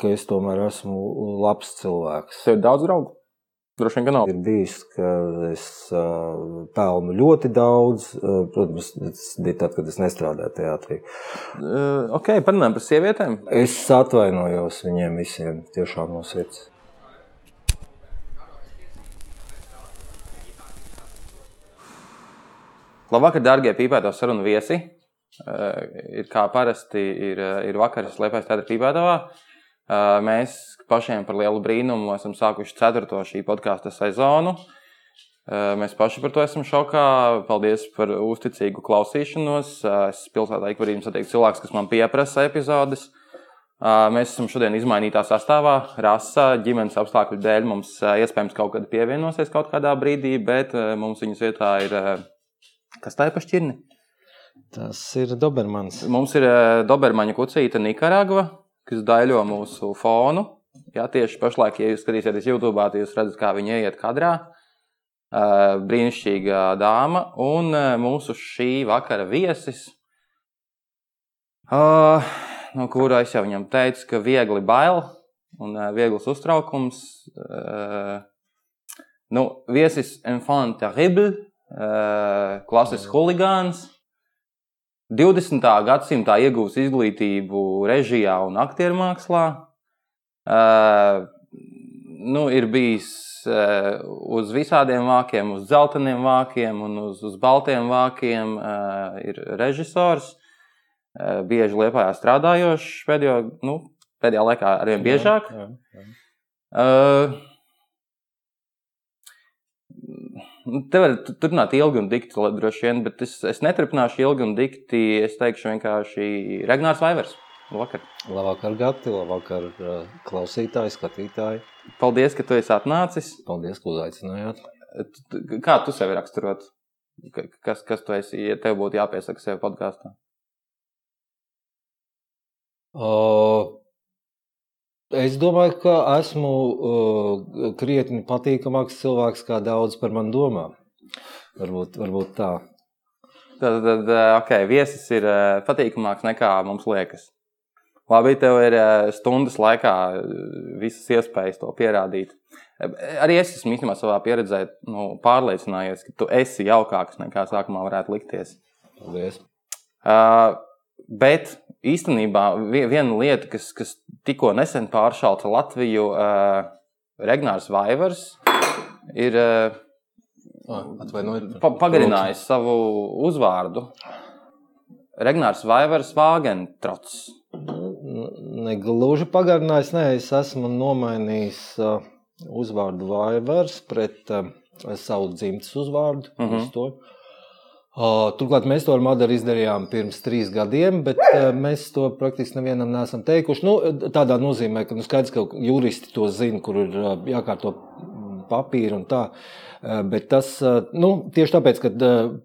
ka es tomēr esmu labs cilvēks. Tev ir daudz draugu? Droši vien, ka nav. Ir bijis, ka es pelnu ļoti daudz. Protams, tas bija tad, kad es nestrādāju teātrī. Uh, ok, parunājam par sievietēm. Es atvainojos viņiem visiem tiešām no sirds. Labvakar, darbie pīpēto sarunu viesi. Uh, ir kā parasti, ir, ir vakars Liepais Teātris Pīpētavā. Uh, mēs pašiem par lielu brīnumu esam sākuši ceturto šī podkāstu sezonu. Uh, mēs paši par to esam šokā. Paldies par uzticīgu klausīšanos. Uh, es pilsētā ik brīdim satieku cilvēkus, kas man pieprasa epizodes. Mēs esam šodien izmainītā sastāvā. Rasa ģimenes apstākļu dēļ mums iespējams kaut kad pievienosies kaut kādā brīdī, bet mums viņas vietā ir kas tā ir pa šķirni? Tas ir Dobermans. Mums ir Dobermaņa kucīte Nikaragva, kas daļo mūsu fonu. Jā, tieši pašlaik, ja jūs skatīsieties YouTube, tad jūs redzat, kā viņa iet kadrā. Brīnišķīga dāma un mūsu šī vakara viesis, no kura es jau viņam teicu, ka viegli bail un viegls uztraukums. Nu, viesis enfant terrible, klases huligāns. 20. gadsimtā iegūs izglītību režijā un aktiermākslā. Uh, nu, ir bijis uh, uz visādiem vākiem, uz dzelteniem vākiem un uz, uz baltiem vākiem. Uh, ir režisors, uh, bieži liepājā strādājošs pēdējo, nu, pēdējā laikā arvien biežāk. Jā, jā, jā. Uh, Te var turpināt ilgi un dikti, droši vien, bet es, es neturpināšu ilgi un dikti. Es teikšu vienkārši Regnārs Vaivers. Labvakar. Labvakar, Gati, labvakar, klausītāji, skatītāji. Paldies, ka tu esi atnācis. Paldies, ka uzaicinājāt. Kā tu sevi raksturot? Kas, kas tu esi, ja tev būtu jāpiesaka sev podkāstā? Uh, Es domāju, ka esmu uh, krietni patīkamāks cilvēks, kā daudz par mani domā. Varbūt, varbūt tā. Tad, tad okay, viesis ir patīkamāks nekā mums liekas. Labi, tev ir stundas laikā visas iespējas to pierādīt. Arī es esmu īstenībā savā pieredzē nu, pārliecinājies, ka tu esi jaukāks nekā sākumā varētu likties. Paldies. Uh, bet īstenībā viena lieta, kas, kas tikko nesen pāršāva Latviju, uh, Regnārs Vaivars ir uh, pa, pagarinājis savu uzvārdu. Regnārs Vaivars Vāgentrots. Negluži pagarinājis, nē, es esmu nomainījis uh, uzvārdu Vaivars pret uh, savu dzimtes uzvārdu. Mm -hmm. Turklāt mēs to ar Madaru izdarījām pirms trīs gadiem, bet mēs to praktiski nevienam neesam teikuši. Nu, tādā nozīmē, ka nu, skaidrs, ka juristi to zina, kur ir jākārto papīri un tā. Bet tas nu, tieši tāpēc, ka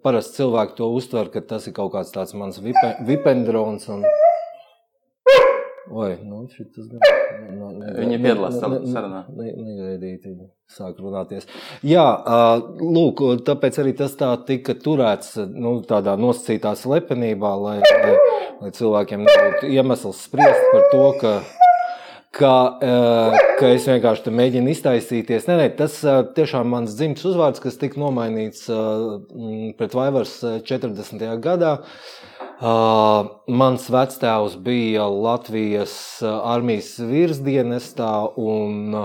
parasti cilvēki to uztver, ka tas ir kaut kāds tāds mans vipendrons. Un... Oi, nu, šitas, ne, ne, ne, Viņa piedalās sarunā. Negaidīti viņa sāk runāties. Jā, lūk, tāpēc arī tas tā tika turēts nu, tādā nosacītā slepenībā, lai, lai, lai cilvēkiem nebūtu iemesls spriest par to, ka ka, ka es vienkārši mēģinu iztaisīties. Nē, nē, tas tiešām mans dzimts uzvārds, kas tika nomainīts pret Vaivars 40. gadā. Mans vectēvs bija Latvijas armijas virsdienestā, un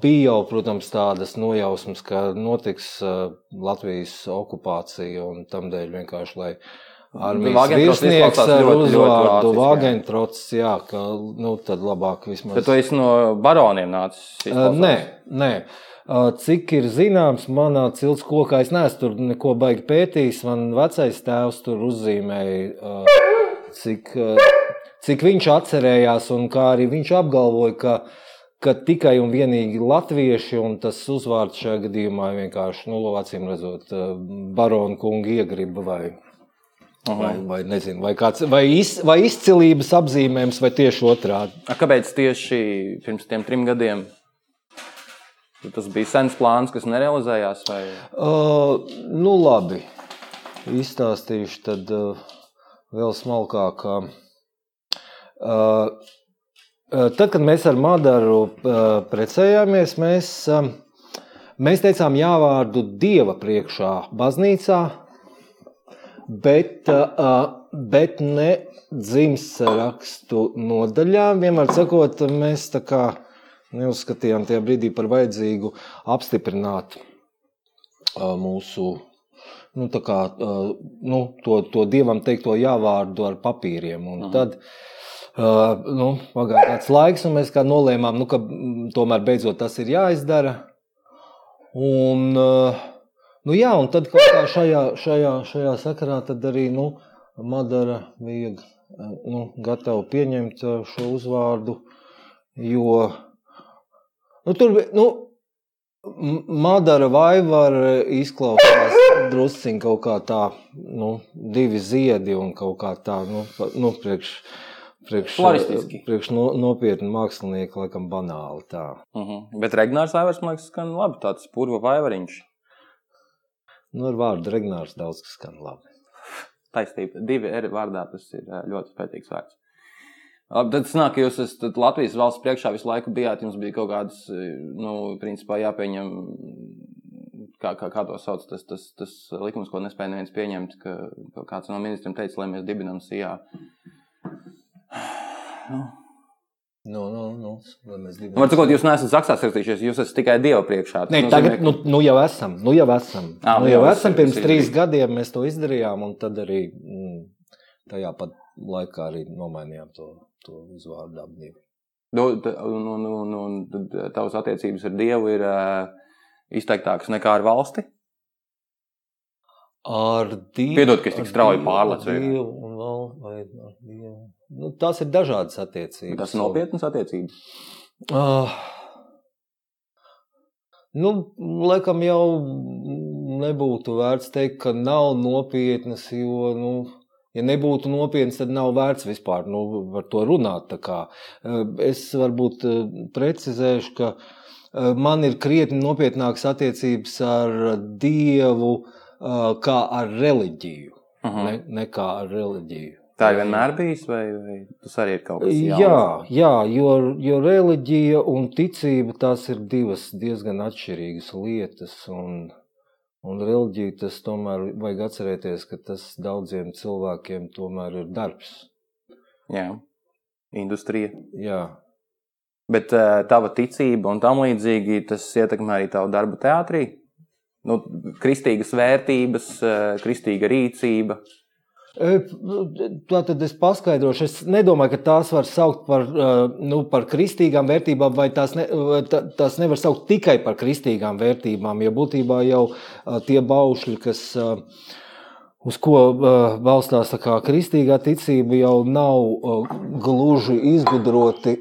bija jau, protams, tādas nojausmas, ka notiks Latvijas okupācija un tam dēļ vienkārši, lai armijas virsnieks ar uzvārdu Vāgentrots, jā, ka, nu, tad labāk vismaz. Bet tu esi no baroniem nācis? Nē, nē. Cik ir zināms, manā cilts kokā es neesmu tur neko baigi pētījis. Man vecais tēvs tur uzzīmēja, cik, cik viņš atcerējās, un kā arī viņš apgalvoja, ka, ka tikai un vienīgi latvieši, un tas uzvārds šajā gadījumā vienkārši, nu, acīm redzot, baronu kungu iegriba vai, vai, vai, nezinu, vai, kāds, vai, iz, vai izcilības apzīmējums, vai tieši otrādi. Kāpēc tieši pirms tiem trim gadiem? Tas bija sens plāns, kas nerealizējās. Vai? Uh, nu, labi. Izstāstīšu tad uh, vēl smalkāk. Uh, tad, kad mēs ar Madaru precējāmies, mēs, mēs teicām jāvārdu Dieva priekšā baznīcā, bet, bet ne dzimsts rakstu nodaļām. Vienmēr sakot, mēs tā kā neuzskatījām tajā brīdī par vajadzīgu apstiprināt mūsu nu, kā, nu, to, to dievam teikto jāvārdu ar papīriem. Un Aha. tad nu, pagāja kāds laiks, un mēs nolēmām, nu, ka tomēr beidzot tas ir jāizdara. Un, uh, nu, jā, un tad šajā, šajā, šajā sakarā arī nu, Madara bija nu, gatava pieņemt šo uzvārdu, jo nu, tur bija. Nu, Madara Vaivara izklausās drusciņ kaut kā tā, nu, divi ziedi un kaut kā tā, nu, nu priekš, priekš, priekš no, nopietni mākslinieki, laikam banāli tā. Uh mhm. -huh. Bet Regnārs Vaivars, man liekas, skan labi, tāds purva vaivariņš. Nu, ar vārdu Regnārs daudz kas skan labi. Taisnība, divi R vārdā tas ir ļoti spēcīgs vārds. Tad sanāk, ka jūs esat Latvijas valsts priekšā visu laiku bijāt, jums bija kaut kādas, nu, principā jāpieņem, kā, kā, kā to sauc, tas, tas, tas likums, ko nespēja neviens pieņemt, ka kāds no ministriem teica, lai mēs dibinam sijā. Nu. Nu, nu, nu, Var sakot, jūs neesat zaksās rakstījušies, jūs esat tikai Dieva priekšā. Nē, nozīmē, tagad, nu, nu jau esam, nu jau esam. À, nu jau esam, pirms trīs gadiem mēs to izdarījām, un tad arī mm, tajā pat laikā arī nomainījām to to uzvārdu apdīvi. Nu, un, un, un, un tavas attiecības ar Dievu ir uh, izteiktākas nekā ar valsti? Ar Dievu. Piedod, ka es tik strauji pārlecu. Dievu un vēl, vai ar Dievu. Nu, tās ir dažādas attiecības. Tas ir nopietnas attiecības. Uh, nu, laikam jau nebūtu vērts teikt, ka nav nopietnas, jo, nu, Ja nebūtu nopietns, tad nav vērts vispār nu, par to runāt. Eh, es varbūt eh, precizēšu, ka eh, man ir krietni nopietnākas attiecības ar Dievu kā ar reliģiju, uh mhm. -huh. ne, nekā ar reliģiju. Tā ir vienmēr bijis, vai, vai tas arī ir kaut kas tāds? Jā, jā jo, jo reliģija un ticība tās ir divas diezgan atšķirīgas lietas. Un, Un reliģija tas tomēr vajag atcerēties, ka tas daudziem cilvēkiem tomēr ir darbs. Jā, industrija. Jā. Bet uh, tava ticība un tam līdzīgi tas ietekmē arī tavu darbu teātrī? Nu, kristīgas vērtības, uh, kristīga rīcība. Tā tad es paskaidrošu. Es nedomāju, ka tās var saukt par, nu, par kristīgām vērtībām, vai tās, ne, tās nevar saukt tikai par kristīgām vērtībām. Jo būtībā jau tie baušļi, kas, uz ko balstās kristīgā ticība, jau nav gluži izgudroti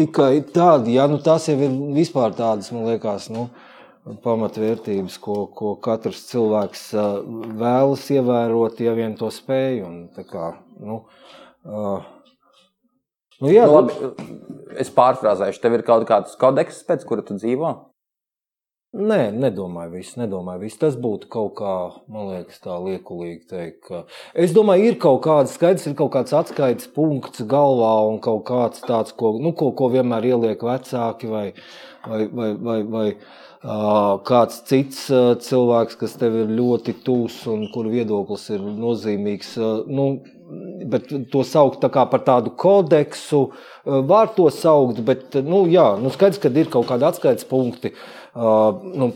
tikai tādi. Ja? Nu, tās jau ir vispār tādas, man liekas. Nu, pamatvērtības, ko, ko katrs cilvēks vēlas ievērot, ja vien to spēj. Un, kā, nu, uh, nu, jā, nu, labi, es pārfrāzēšu, tev ir kaut kāds kodeks, pēc kura tu dzīvo? Nē, nedomāju, viss, nedomāju, viss. Tas būtu kaut kā, man liekas, tā liekulīgi teikt. Es domāju, ir kaut kāds skaidrs, ir kaut kāds atskaites punkts galvā un kaut kāds tāds, ko, nu, ko, ko vienmēr ieliek vecāki vai, vai, vai, vai, vai kāds cits cilvēks, kas tev ir ļoti tūs un kur viedoklis ir nozīmīgs. Nu, bet to saukt tā par tādu kodeksu, var to saukt, bet nu, jā, nu, skaidrs, ka ir kaut kādi atskaites punkti, nu,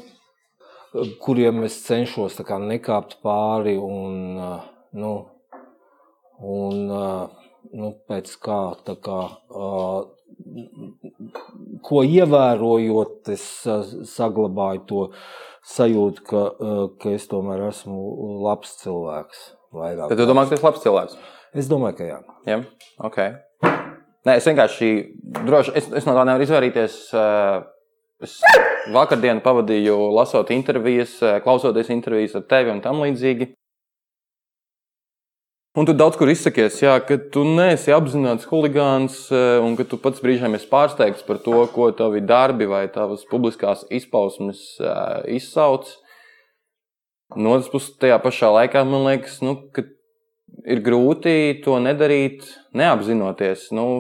kuriem es cenšos kā, nekāpt pāri un, nu, un nu, pēc kā, kā ko ievērojot, es saglabāju to sajūtu, ka, ka es tomēr esmu labs cilvēks. Vairāk. Tad tu domā, ka esi labs cilvēks? Es domāju, ka jā. jā? Okay. Nē, es vienkārši droši, es, es no tā nevaru izvairīties. Es vakardienu pavadīju lasot intervijas, klausoties intervijas ar tevi un tam līdzīgi. Un tu daudz kur izsakies, jā, ka tu neesi apzināts huligāns eh, un ka tu pats brīžiem esi pārsteigts par to, ko tavi darbi vai tavas publiskās izpausmes eh, izsauc. No otras puses, tajā pašā laikā man liekas, nu, ka ir grūti to nedarīt, neapzinoties. Nu,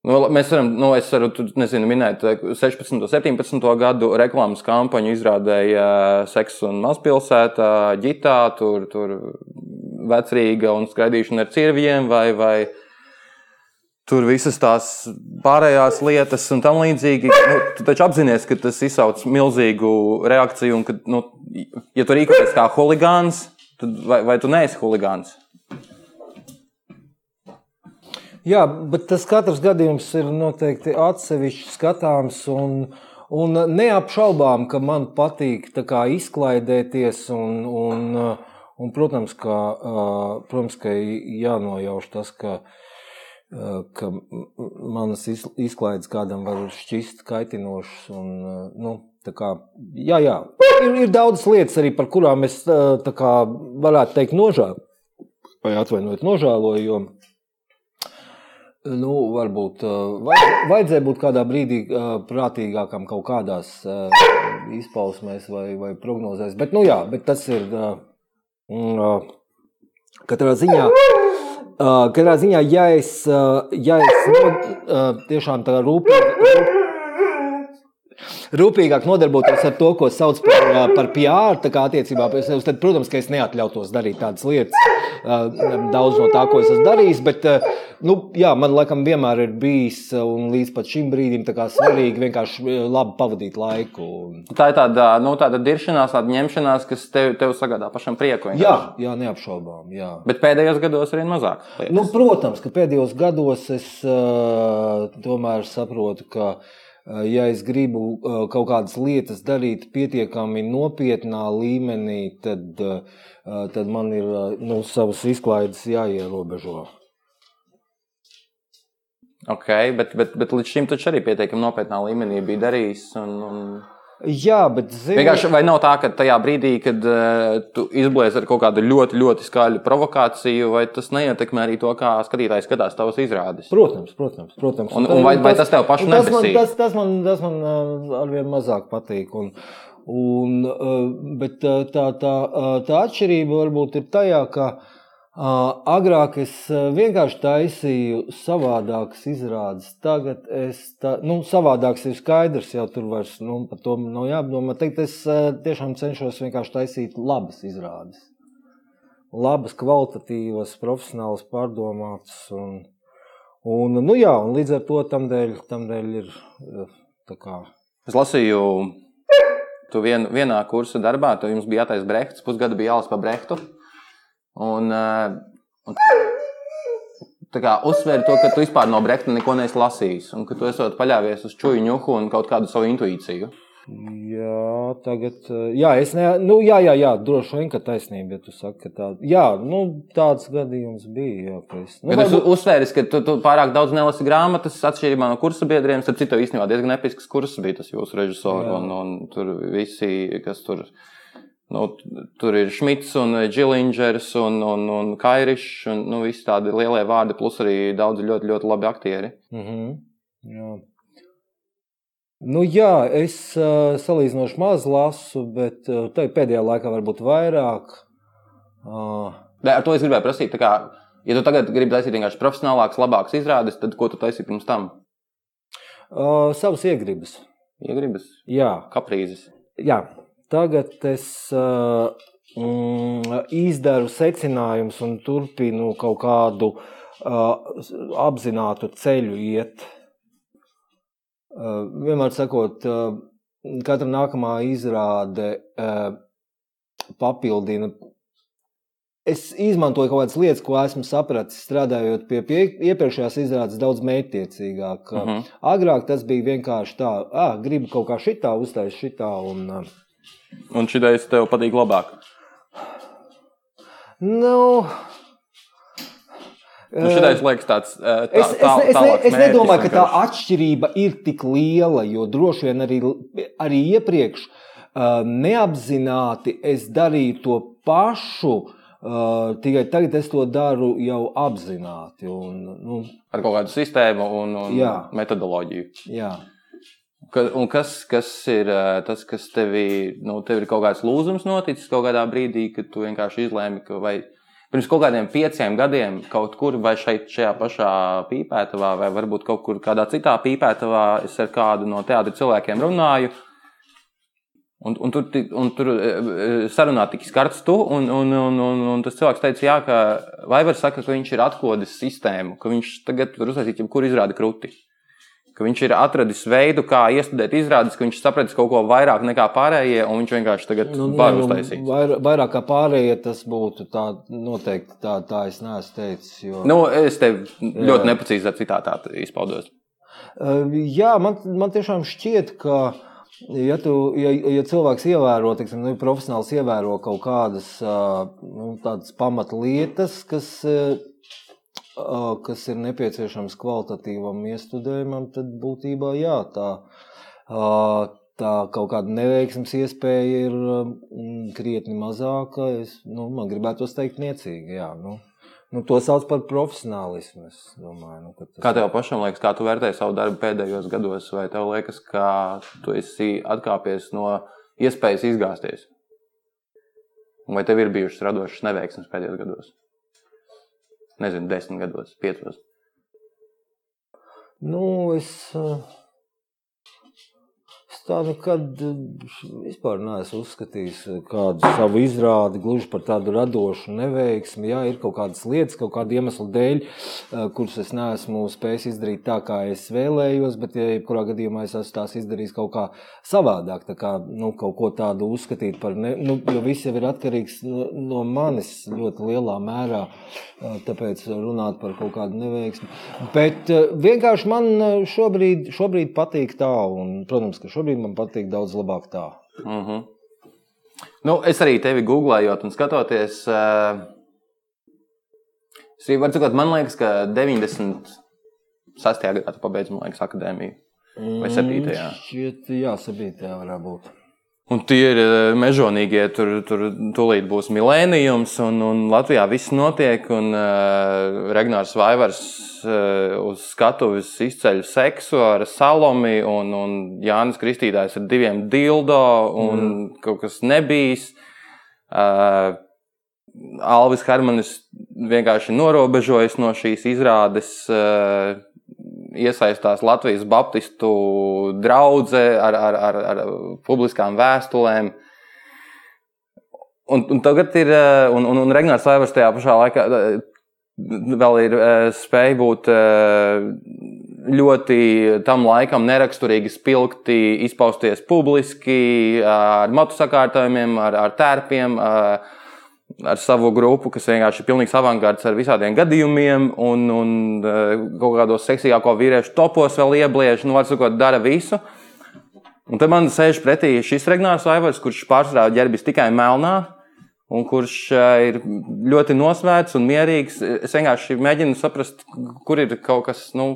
Nu, mēs varam, nu, es varu, nezinu, minēt 16, 17 gadu reklāmas kampaņu izrādēja seksu un mazpilsētā, ģitā, tur, tur vecrīga un skraidīšana ar cirviem vai, vai tur visas tās pārējās lietas un tam līdzīgi. Nu, tu taču apzinājies, ka tas izsauc milzīgu reakciju un ka, nu, ja tu rīkojies kā huligāns, tad vai, vai tu neesi huligāns? Jā, bet tas katrs gadījums ir noteikti atsevišķi skatāms. Un, un neapšaubām, ka man patīk izklaidēties. Un, un, un, protams, ka, protams, ka jānojauš tas, ka, ka manas izklaides kādam var šķist kaitinošas. Un, nu, kā, jā, jā. Ir, ir daudz lietas, arī par kurām es kā, varētu teikt, nožēloju. Vai atvainojiet, nožēloju. Jo, Nu, varbūt vajadzēja būt kādā brīdī prātīgākam kaut kādās izpausmēs vai, vai prognozēs. Bet, nu, jā, bet tas ir katrā ziņā. Katrā ziņā, ja es, ja es tiešām tā rūpīgi rūpīgāk nodarbotos ar to, ko sauc par, par PR, tā kā attiecībā pret sevi, tad, protams, ka es neatļautos darīt tādas lietas, daudz no tā, ko es esmu darījis. Bet, nu, jā, man laikam vienmēr ir bijis, un līdz pat šim brīdim, svarīgi vienkārši labi pavadīt laiku. Tā ir tāda, nu, tāda diršanās, tāda ņemšanās, kas tev, tev sagādā pašam prieku. Vienkārši. Jā, jā, neapšaubām. Jā. Bet pēdējos gados arī mazāk. Liekas. Nu, protams, ka pēdējos gados es uh, tomēr saprotu, ka ja es gribu eh, kaut kādas lietas darīt pietiekami nopietnā līmenī, tad, eh, tad man ir nu, savas izklaides jāierobežo. Ok, bet, bet, bet līdz šim taču arī pietiekami nopietnā līmenī bija darījis. Un, un... Jā, bet zini... vienkārši vai nav tā, ka tajā brīdī, kad uh, tu izblies ar kaut kādu ļoti, ļoti skaļu provokāciju, vai tas neietekmē arī to, kā skatītājs skatās tavas izrādes? Protams, protams. protams. Un, un vai, vai tas tev pašu tas man, tas, tas, man, tas man arvien mazāk patīk. Un, un, bet tā, tā, tā atšķirība varbūt ir tajā, ka Agrāk es vienkārši taisīju savādākas izrādes. Tagad es tā, nu, savādāks ir skaidrs, jau tur vairs nu, par to nav jāapdomā. Tagad es tiešām cenšos vienkārši taisīt labas izrādes. Labas, kvalitatīvas, profesionālas, pārdomātas. Un, un, nu, jā, un līdz ar to tam dēļ, tam dēļ ir. Kā... Es lasīju, tu vien, vienā kursa darbā, tu jums bija jātaisa Brehts, pusgadu bija jālas pa Brehtu. Un, eh, un tā kā uzsver to, ka tu vispār no Brehta neko neesi lasījis, un ka tu esot paļāvies uz čuju ņuhu un kaut kādu savu intuīciju. Jā, tagad, eh, jā, es ne, nu, jā, jā, jā, droši vien, ka taisnība, ja tu saki, ka tā, jā, nu, tāds gadījums bija, jā, ka es. Nu, Bet varbūt... uzsvēris, ka tu, tu pārāk daudz nelasi grāmatas, atšķirībā no kursa biedriem, starp citu, īstenībā diezgan episks kurs bija tas jūsu režisors, un, un tur visi, kas tur Nu, tur ir Šmits, un Džilingers un, un, un Kairišs. Un, nu, visi tādi lielie vārdi, plus arī daudzi ļoti, ļoti labi aktieri. Mm -hmm. Jā. Nu, jā, es uh, salīdzinoši maz lasu, bet uh, pēdējā laikā varbūt vairāk. Uh. Nē, ar to es gribēju prasīt. Kā, ja tu tagad gribi taisīt vienkārši profesionālākas, labākas izrādes, tad ko tu taisīji pirms tam? Uh, savas iegribas. Iegribas? Jā. Kaprīzes. Jā, Tagad es uh, mm, izdaru secinājumus un turpinu kaut kādu uh, apzinātu ceļu iet. Uh, vienmēr sakot, uh, katra nākamā izrāde uh, papildina. Es izmantoju kaut kādas lietas, ko esmu sapratis, strādājot pie, pie iepriekšējās izrādes, daudz mērķtiecīgāk. Uh -huh. Agrāk tas bija vienkārši tā, ah, gribu kaut kā šitā, uztaisīt šitā. Un, uh, Un šī ideja tev patīk labāk? Nu, Nu, Šitais liekas tāds - tā, es, es, es, ne, es nedomāju, ka tā atšķirība ir tik liela, jo droši vien arī, arī iepriekš uh, neapzināti es darīju to pašu, uh, tikai tagad es to daru jau apzināti. Un, nu, Ar kaut kādu sistēmu un, un jā. metodoloģiju. Jā. Ka, un kas, kas ir tas, kas tevī, nu, tev ir kaut kāds lūzums noticis kaut kādā brīdī, kad tu vienkārši izlēmi, ka vai, Pirms kaut kādiem pieciem gadiem, kaut kur vai šeit, šajā pašā pīpētavā, vai varbūt kaut kur kādā citā pīpētavā, es ar kādu no teātra cilvēkiem runāju. Un, un tur, un tur sarunā tika skarts tu, un, un, un, un, un tas cilvēks teica, jā, ka Vaivars saka, ka viņš ir atklājis sistēmu, ka viņš tagad var uztaisīt jebkuru izrādi krūti ka viņš ir atradis veidu, kā iestudēt izrādes, ka viņš sapratis kaut ko vairāk nekā pārējie, un viņš vienkārši tagad nu, var nu, uztaisīt. Vair, vairāk kā pārējie tas būtu tā, noteikti tā, tā es neesmu teicis. Jo... Nu, es tev ļoti neprecīzi citātā izpaudos. Uh, jā, man, man tiešām šķiet, ka. Ja, tu, ja, ja cilvēks ievēro, teiksim, nu, profesionāls ievēro kaut kādas nu, pamatlietas, kas kas ir nepieciešams kvalitatīvam iestudējumam, tad būtībā jā, tā, tā kaut kāda neveiksmes iespēja ir krietni mazāka. Es, nu, man gribētu teikt, niecīgi. Jā, nu. Nu, to sauc par profesionālismu. Domāju, nu, tas... Kā tev pašam liekas, kā tu vērtēji savu darbu pēdējos gados, vai tev liekas, ka tu esi atkāpies no iespējas izgāzties? Vai tev ir bijušas radošas neveiksmes pēdējos gados? Nezinu, desmit gados, piecos? Nu, es, tā nekad vispār neesmu uzskatījis kādu savu izrādi gluži par tādu radošu neveiksmi. Jā, ir kaut kādas lietas, kaut kāda iemesla dēļ, kuras es neesmu spējis izdarīt tā, kā es vēlējos, bet, ja jebkurā gadījumā es esmu tās izdarījis kaut kā savādāk, tā kā nu, kaut ko tādu uzskatīt par, ne, nu, jo viss jau ir atkarīgs no, no manis ļoti lielā mērā, tāpēc runāt par kaut kādu neveiksmi. Bet vienkārši man šobrīd, šobrīd patīk tā, un, protams, ka šobrīd man patīk daudz labāk tā. Mhm. -huh. Nu, es arī tevi googlējot un skatoties. Uh, varu teikt, man liekas, ka 96. gadā tu pabeidzi liekas, akadēmiju. Vai 7. Mm, šķiet, jā, 7. varētu būt. Un tie ir eh, mežonīgie, tur, tur tūlīt būs milēnijums, un, un Latvijā viss notiek. Un uh, Regnārs Vaivars uh, uz skatuves izceļ seksu ar Salomi, un, un Jānis Kristītājs ar diviem dildo, un mm. kaut kas nebijis. Uh, Alvis Hermanis vienkārši norobežojas no šīs izrādes. Uh, iesaistās Latvijas Baptistu draudzē ar, ar, ar, ar publiskām vēstulēm. Un, un tagad ir, eh, un, un, un Regnārs Laivers tajā pašā laikā eh, vēl ir eh, spēja būt ļoti tam laikam neraksturīgi spilgti, izpausties publiski, ar matu sakārtojumiem, ar, ar tērpiem. Ar, ar savu grupu, kas vienkārši ir pilnīgs avangards ar visādiem gadījumiem, un, un eh, kaut kādos seksīgāko vīriešu topos vēl iebliež, nu, var sakot, dara visu. Un te man sēž pretī šis Regnārs Vaivars, kurš pārsvarā ģērbjas tikai melnā, un kurš eh, ir ļoti nosvērts un mierīgs. Es vienkārši mēģinu saprast, kur ir kaut kas, nu,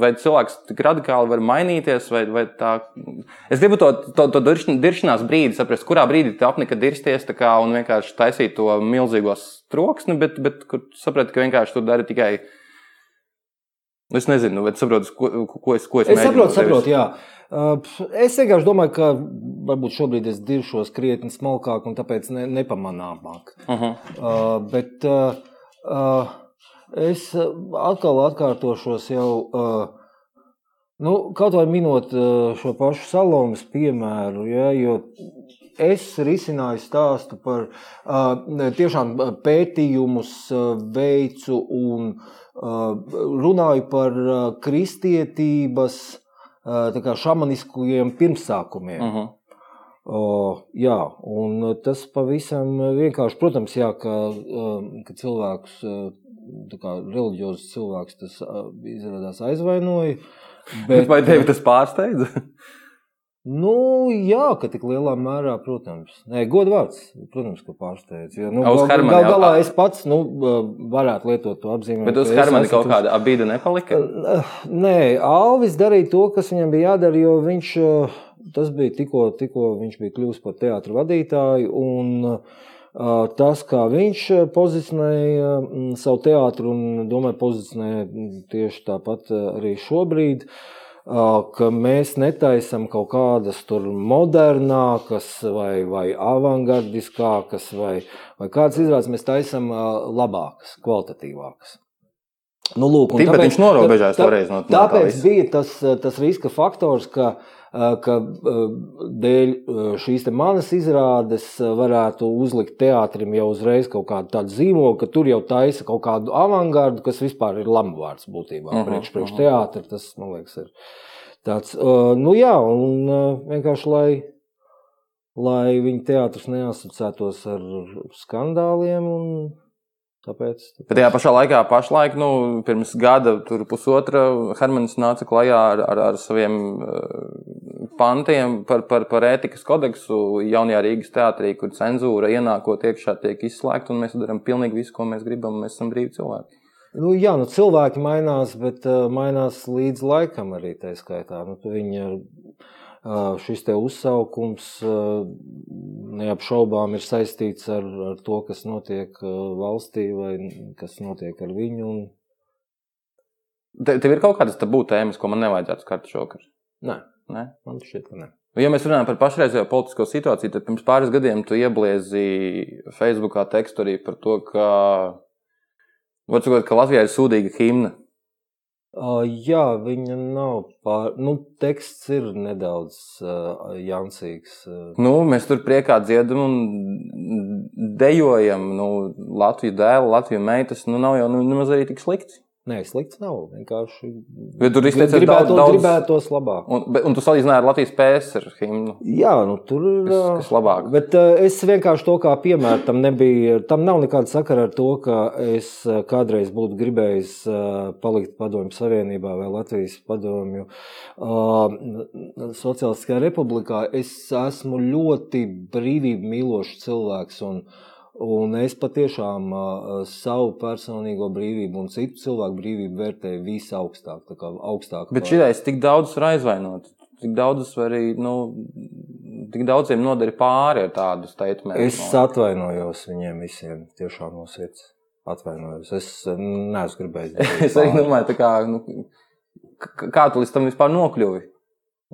vai cilvēks tik radikāli var mainīties, vai, vai tā. Es gribu to, to, to diršanās brīdi saprast, kurā brīdī tu apnika dirsties kā, un vienkārši taisīt to milzīgo troksni, bet, bet kur saprati, ka vienkārši tu dari tikai. Es nezinu, vai saprotu, ko, ko es, ko es, es saprotu. saprotu jā. Uh, es vienkārši domāju, ka varbūt šobrīd es diršos krietni smalkāk un tāpēc ne, nepamanāmāk. Uh -huh. uh, bet, uh, uh, Es eh, atkal atkārtošos jau. Uh, Nu, kaut vai minot uh, šo pašu salonas piemēru, ja, jo es risināju stāstu par tiešām pētījumus veicu un runāju par kristietības šamaniskiem pirmsākumiem. Uh -huh. Uh, jā, un tas pavisam vienkārši, protams, jā, ka, ka cilvēkus reliģiozs cilvēks tas izrādās aizvainoja. Bet, Vai tevi tas pārsteidza? Nu, jā, ka tik lielā mērā, protams, Nē, godvārds, protams, ka pārsteidz. Jo, nu, gal, gal, gal galā es pats nu, varētu lietot to apzīmējumu. Bet uz Hermana kaut kāda abīda nepalika? Nē, Alvis darīja to, kas viņam bija jādara, jo viņš, tas bija tikko, tikko viņš bija kļuvis par teātru vadītāju. Un, uh, tas, kā viņš pozicionēja savu teātru, un domāju, pozicionē tieši tāpat arī šobrīd. ka mēs netaisam kaut kādas tur modernākas vai, vai avangardiskākas vai, vai kādas izrādes, mēs taisam labākas, kvalitatīvākas. Nu, lūk, Tāpēc tāpēc viņš norobežās toreiz no tā. Tāpēc bija tas, tas riska faktors, ka ka dēļ šīs manas izrādes varētu uzlikt teātrim jau uzreiz kaut kādu tādu zīmogu, ka tur jau taisa kaut kādu avangardu, kas vispār ir lamuvārds būtībā. Uh -huh, priekš, priekš uh -huh. teātri tas, man liekas, ir tāds, nu jā, un vienkārši, lai, lai viņa teātris neasociētos ar skandāliem un Tāpēc, tāpēc. Bet tajā pašā laikā, pašlaik, nu, pirms gada, pusotra, Hermanis nāca klajā ar, ar, ar saviem uh, pantiem par, par, par ētikas kodeksu jaunajā Rīgas teātrī, kur cenzūra ienākot iekšā tiek izslēgta, un mēs darām pilnīgi visu, ko mēs gribam. Mēs esam brīvi cilvēki. Nu, jā, nu, cilvēki mainās, bet uh, mainās līdz laikam arī tā skaitā. Nu, viņi šis uzsaukums neapšaubām ir saistīts ar, ar to, kas notiek valstī vai kas notiek ar viņu. Un... Te, tev ir kaut kādas tabū tēmas, ko man nevajadzētu skart šokar? Nē, Nē? man šķiet, ka nē. Ja mēs runājam par pašreizējo politisko situāciju, tad pirms pāris gadiem tu iebliezi Facebookā tekstu arī par to, ka, sakot, ka Latvijā ir sūdīga himna. Uh, jā, viņa nav pār. Nu, teksts ir nedaudz uh, jancīgs. Nu, mēs tur priekā dziedam un dejojam. Nu, Latviju dēlu, Latviju meitas. Nu, nav jau nu, nemaz arī tik slikti. Nē, slikts nav. Vienkārši. Bet tur izteicies gribētu, daudz, gribētos labāk. Un, bet, un tu salīdzināji ar Latvijas PSR himnu. Jā, nu tur ir. Kas, labāk? Bet es vienkārši to kā piemēru tam nebija. Tam nav nekāda sakara ar to, ka es kādreiz būtu gribējis palikt Padomju Savienībā vai Latvijas Padomju Sociālistiskajā republikā. Es esmu ļoti brīvību mīlošs cilvēks. Un, uh, Un es patiešām uh, savu personīgo brīvību un citu cilvēku brīvību vērtēju visaugstāk. augstāk Bet šitais tik daudz ir aizvainots. Tik daudz arī, nu, tik daudziem nodara pāri ar tādu statement. Es atvainojos viņiem visiem, tiešām no sirds. Atvainojos. Es neesmu gribējis. es arī domāju, kā, nu, kā tu līdz tam vispār nokļuvi?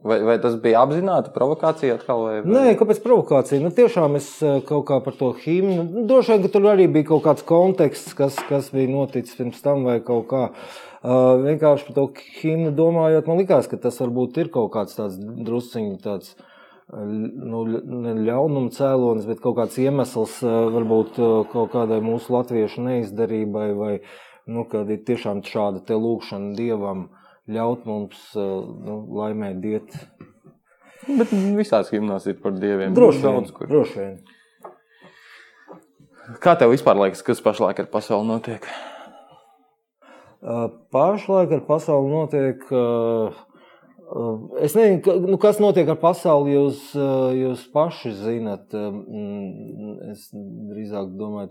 Vai, vai tas bija apzināti provokācija atkal? Vai, vai? Nē, kāpēc provokācija? Nu, tiešām es eh, kaut kā par to himnu. Nu, droši vien, ka tur arī bija kaut kāds konteksts, kas, kas bija noticis pirms tam vai kaut kā. Uh, vienkārši par to himnu domājot, man likās, ka tas varbūt ir kaut kāds tāds drusciņš tāds. Nu, ne ļaunuma cēlonis, bet kaut kāds iemesls varbūt kaut kādai mūsu latviešu neizdarībai, vai nu, kad ir tiešām šāda lūkšana dievam uh, ļaut mums eh, nu, laimēt diet. Bet visās himnās ir par dieviem. Droši vien. Daudz, kur. Droši vien. Kā tev vispār liekas, kas pašlaik ar pasauli notiek? Uh, pašlaik ar pasauli notiek. Uh, Es nezinu, nu, kas notiek ar pasauli, jūs, jūs paši zinat. Es drīzāk domāju,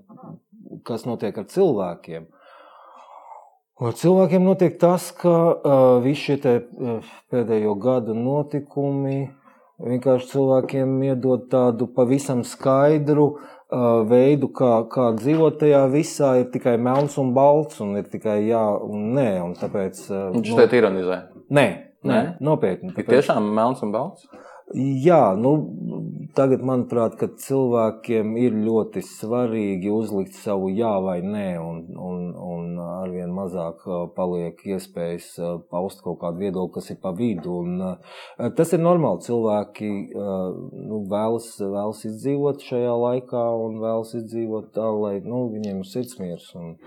kas notiek ar cilvēkiem. Uh, cilvēkiem notiek tas, ka uh, visi šie te, uh, pēdējo gadu notikumi vienkārši cilvēkiem iedod tādu pavisam skaidru uh, veidu, kā, kā dzīvot tajā visā. Ir tikai melns un balts, un ir tikai jā un nē. Un tāpēc, uh, Viņš šeit ironizē. Nē, nē, nē? nopietni. Tāpēc... Ir tiešām melns un balts. Jā, nu, tagad manuprāt, cilvēkiem ir ļoti svarīgi uzlikt savu jā vai nē, un, un, un arvien mazāk paliek iespējas paust kaut kādu viedokli, kas ir pa vidu. Un, tas ir normāli. Cilvēki nu, vēlas, vēlas izdzīvot šajā laikā un vēlas izdzīvot tā, lai nu, viņiem ir sirdsmiers. Un,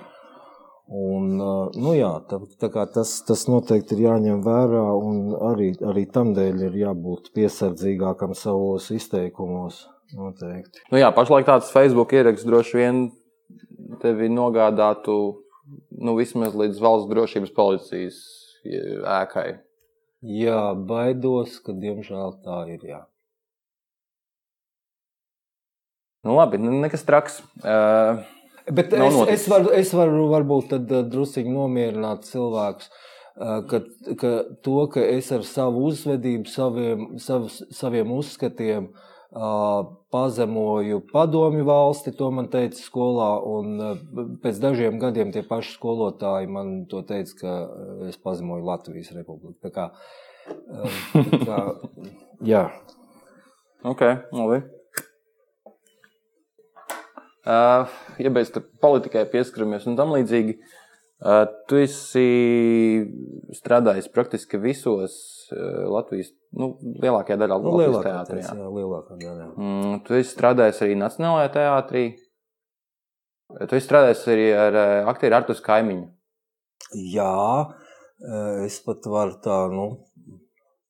Un, nu jā, tā, tā tas, tas noteikti ir jāņem vērā, un arī, arī tam dēļ ir jābūt piesardzīgākam savos izteikumos. Noteikti. Nu jā, pašlaik tāds Facebook ieraksts droši vien tevi nogādātu nu, vismaz līdz valsts drošības policijas ēkai. Jā, baidos, ka diemžēl tā ir. Jā. Nu, labi, nekas traks. Uh, Bet es, es, varu, es varu varbūt eh, druskuļi nomierināt cilvēkus. Eh, ka, ka to, ka es ar savu uzvedību, saviem, savu, saviem uzskatiem uh, pazemoju padomju valsti, to man teica skolā, un pēc dažiem gadiem tie paši skolotāji man to teica, ka es pazemoju Latvijas republiku. Tā kā, Tā kā, jā. Ok, labi. Ja mēs politikai pieskaramies un tam līdzīgi, tu esi strādājis praktiski visos Latvijas, nu, lielākajā daļā Nu, Latvijas teātrī. jā. Lielākā daļā. Mm, tu esi strādājis arī Nacionālajā teātrī. Tu esi strādājis arī ar aktieru Artus Kaimiņu. Jā, es pat varu tā, nu,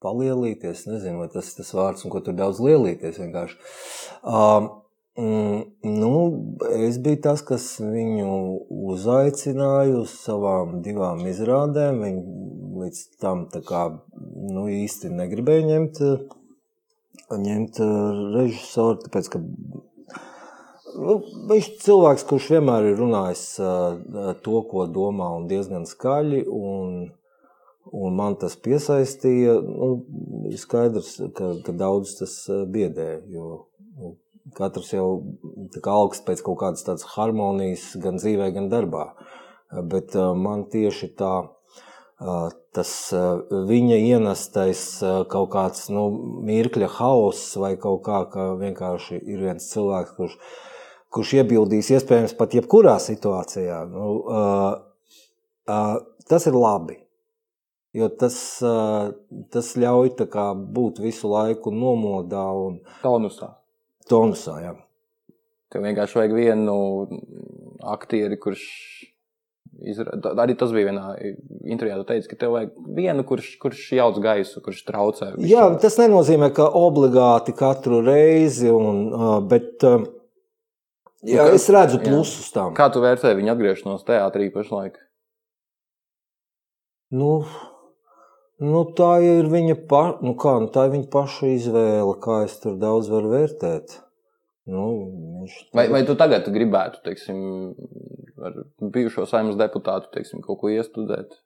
palielīties. Nezinu, vai tas ir tas vārds, un ko tur daudz lielīties vienkārši. Um, nu, es biju tas, kas viņu uzaicināja uz savām divām izrādēm. Viņi līdz tam kā, nu, īsti negribēja ņemt, ņemt eh, režisoru, tāpēc, ka Nu, viņš ir cilvēks, kurš vienmēr ir runājis uh, to, ko domā, un diezgan skaļi. Un, un man tas piesaistīja. Nu, skaidrs, ka, ka daudz tas uh, biedē. Jo katrs jau augsts pēc kaut kādas tādas harmonijas, gan dzīvē, gan darbā. Bet uh, man tieši tā. Uh, tas uh, viņa ienestais kaut kāds nu, mirkļa hauss, vai kaut kā, ka vienkārši ir viens cilvēks, kurš kurš iebildīs iespējams pat jebkurā situācijā, nu, tas ir labi. Jo tas, tas ļauj būt visu laiku nomodā un Tonusā. Tonusā. Jā. Tev vienkārši vajag vienu aktieri, kurš. Izrāda, arī tas bija vienā intervijā. Tu teici, ka tev vajag vienu, kurš, kurš jauc gaisu, kurš traucē. Jā, tas nenozīmē, ka obligāti katru reizi, un, bet jā, Nu, kā- es redzu jā. plusus tam. Kā tu vērtē viņa atgriešanos teātrī pašlaik? Nu, nu, tā ir viņa, pa, nu kā, nu, tā ir viņa paša izvēle, kā es tur daudz varu vērtēt. Nu, viņš Vai, vai tu tagad gribētu, teiksim, ar bijušo saimnes deputātu, teiksim, kaut ko iestudēt?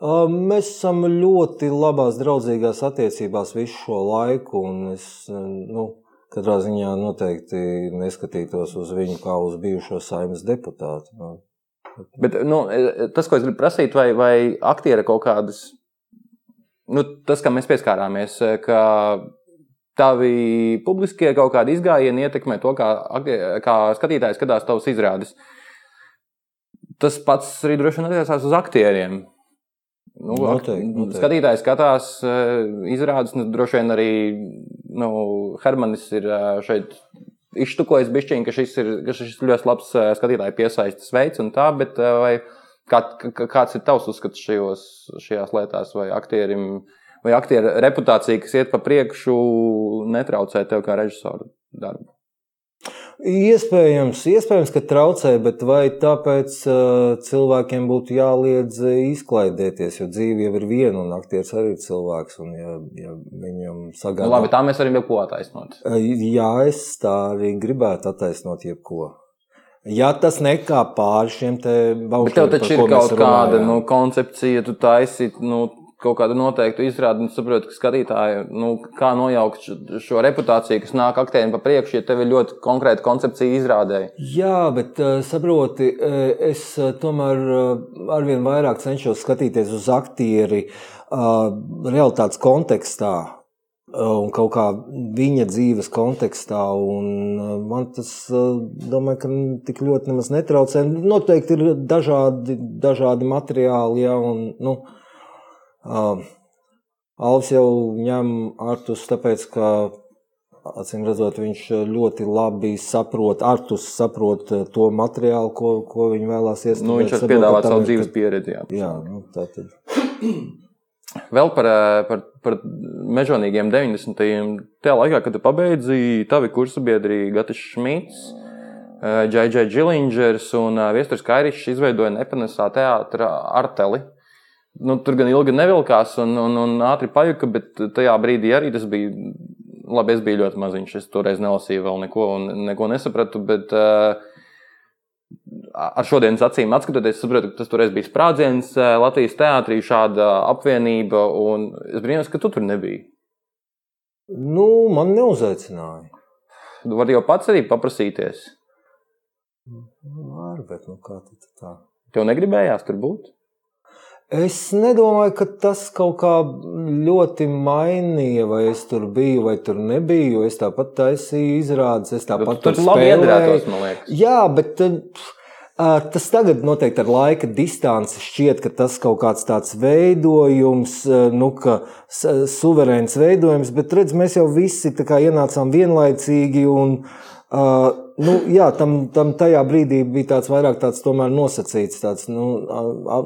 Mēs esam ļoti labās, draudzīgās attiecībās visu šo laiku. un Es nu, katrā ziņā noteikti neskatītos uz viņu kā uz bijušo saimnes deputātu. Nu, Bet nu, tas, ko es gribu prasīt, vai, vai aktieri kaut kādas, nu, tas, kā mēs pieskārāmies, ka tavi publiskie kaut kādi izgājieni ietekmē to, kā, kā skatītājs skatās tavas izrādes. Tas pats arī droši vien attiecās uz aktieriem. Nu, Noteikti, noteikti. Skatītājs skatās eh, izrādes, nu, droši vien arī nu, Hermanis ir eh, šeit iztukojis bišķiņu, ka šis ir, ka šis ir ļoti labs eh, skatītāju piesaistes veids un tā, bet eh, vai, kā, kā- kāds ir tavs uzskats šajos, šajās lietās, vai aktierim, vai aktieru reputācija, kas iet pa priekšu, netraucē tev kā režisoru darbu? Iespējams, iespējams, ka traucē, bet vai tāpēc uh, cilvēkiem būtu jāliedz izklaidēties, jo dzīve jau ir viena un aktieris arī ir cilvēks. Un, ja, ja viņam Nu, sagādā, labi, tā mēs varam jau ko attaisnot. Uh, Jā, es tā arī gribētu attaisnot jebko. Ja tas nekā pāri šiem te Bet tev taču ir kaut kāda runājām. nu, koncepcija, tu taisi nu, kaut kādu noteiktu izrādi, un saproti, ka skatītāji, nu, kā nojaukt šo, reputāciju, kas nāk aktieriem pa priekšu, ja tev ir ļoti konkrēta koncepcija izrādēji. Jā, bet uh, saproti, uh, es uh, tomēr arvien vairāk cenšos skatīties uz aktieri realitātes kontekstā. Uh, Un kaut kā viņa dzīves kontekstā. Un uh, man tas, uh, domāju, ka tik ļoti nemaz netraucē. Noteikti ir dažādi, dažādi materiāli, ja, un, nu, uh, Alvis jau ņem Artus, tāpēc, ka Acīm redzot, viņš ļoti labi saprot, Artus saprot eh, to materiālu, ko, ko viņi vēlās iesniegt. Nu, viņš var piedāvāt savu dzīves pieredzi. Jā. Jā, nu, tā tad. Vēl par, eh, par, par mežonīgiem 90. Tajā laikā, kad tu pabeidzi, tavi kursabiedri Gatis Šmits, Džai Džilingers un eh, Viestures Kairišs izveidoja Nepanesā teātra arteli. Nu, tur gan ilgi nevilkās un, un, un ātri pajuka, bet tajā brīdī arī tas bija. Labi, es biju ļoti maziņš. Es toreiz nelasīju vēl neko, un neko nesapratu. Bet, uh, ar šodienas acīm skatoties, es saprotu, ka tas toreiz bija sprādziens eh, Latvijas teātrī, šāda apvienība. un Es brīnos, ka tu tur nebija. Nu, man neuzaicināja. Tu vari jau pats arī paprasīties. Nu, Var, bet nu, kā tad tā? Tev negribējās tur būt? Es nedomāju, ka tas kaut kā ļoti mainīja, vai es tur biju, vai tur nebiju. Es tāpat taisīju izrādes, es tāpat tur iedarētos, man liekas. Jā, bet uh, tas tagad noteikti ar laika distanci šķiet, ka tas kaut kāds tāds veidojums, nu, ka suverēns veidojums, bet redz, mēs jau visi ienācām vienlaicīgi un Uh, nu, jā, tam, tam tajā brīdī bija tāds vairāk tāds nosacīts, tāds nu,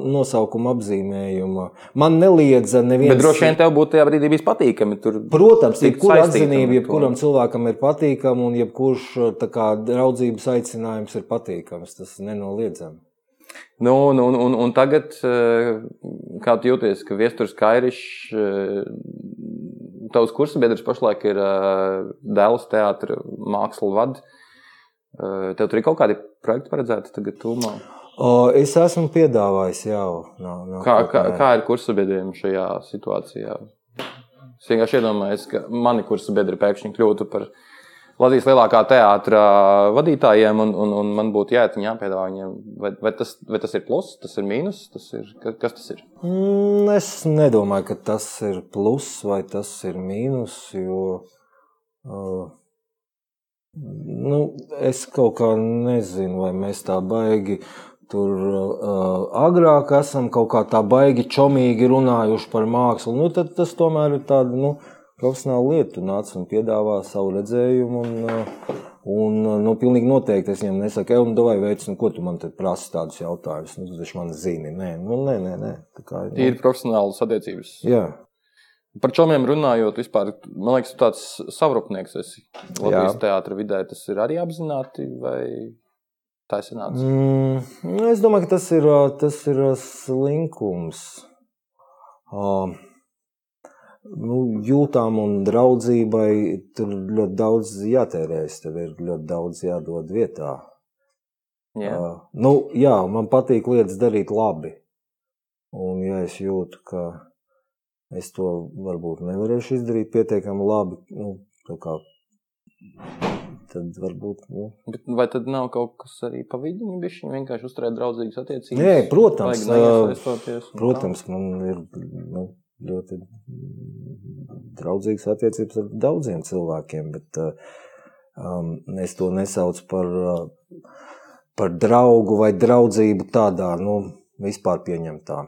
nosaukuma apzīmējuma. Man neliedza neviens. Bet droši vien tev būtu tajā brīdī bijis patīkami. Tur Protams, jebkura atzinība, jebkuram cilvēkam ir patīkama, un jebkurš kā, draudzības aicinājums ir patīkams. Tas nenoliedzami. Nu, un, un, un, un tagad, kā tu jūties, ka Viestures Kairišs tavs kursa biedrs pašlaik ir uh, Dēls teātris, mākslas vads. Tev tur ir kaut kādi projekti paredzēti tagad, tūmā? O, es esmu piedāvājis jau. No, no kā, kā, kā ir kursa biedriem šajā situācijā? Es vienkārši iedomājos, ka mani kursa biedri pēkšņi kļūtu par Latvijas lielākā teātra vadītājiem, un, un, un man būtu jāiet viņiem jāpiedāvā viņiem. Vai, vai, tas, vai tas ir plus, tas ir mīnus, tas ir, kas tas ir? Mm, es nedomāju, ka tas ir plus vai tas ir mīnus, jo uh, nu, es kaut kā nezinu, vai mēs tā baigi. Tur uh, agrāk esam kaut kā tā baigi čomīgi runājuši par mākslu. Nu, tad tas tomēr ir tāds. Nu, profesionālu lietu, nāc un piedāvā savu redzējumu. Un, uh, un, nu, pilnīgi noteikti es viņam nesaku, ej, vai veids, nu, ko tu man te prasi tādus jautājumus. Nu, viņš man zina, nē, nu, nē, nē. nē. Tā kā, nu. Ir profesionāls attiecības. Jā. Par čomiem runājot, vispār, man liekas, tāds savrupnieks esi Latvijas teātra vidē. Tas ir arī apzināti vai tā ir sanāca? Mm, es domāju, ka tas ir, tas ir slinkums. Uh, nu, jūtām un draudzībai tur ļoti daudz jātērēs. Tev ir ļoti daudz jādod vietā. Jā. Uh, nu, jā, man patīk lietas darīt labi. Un, ja es jūtu, ka es to varbūt nevarēšu izdarīt pietiekami labi, nu, kā, tad varbūt. Nu. Bet vai tad nav kaut kas arī pa vidu? Viņš vienkārši uzturēt draudzīgas attiecības. Nē, protams, protams man ir. Nu, ļoti draudzīgas attiecības ar daudziem cilvēkiem, bet um, es to nesaucu par, par draugu vai draudzību tādā nu, vispār pieņemtā.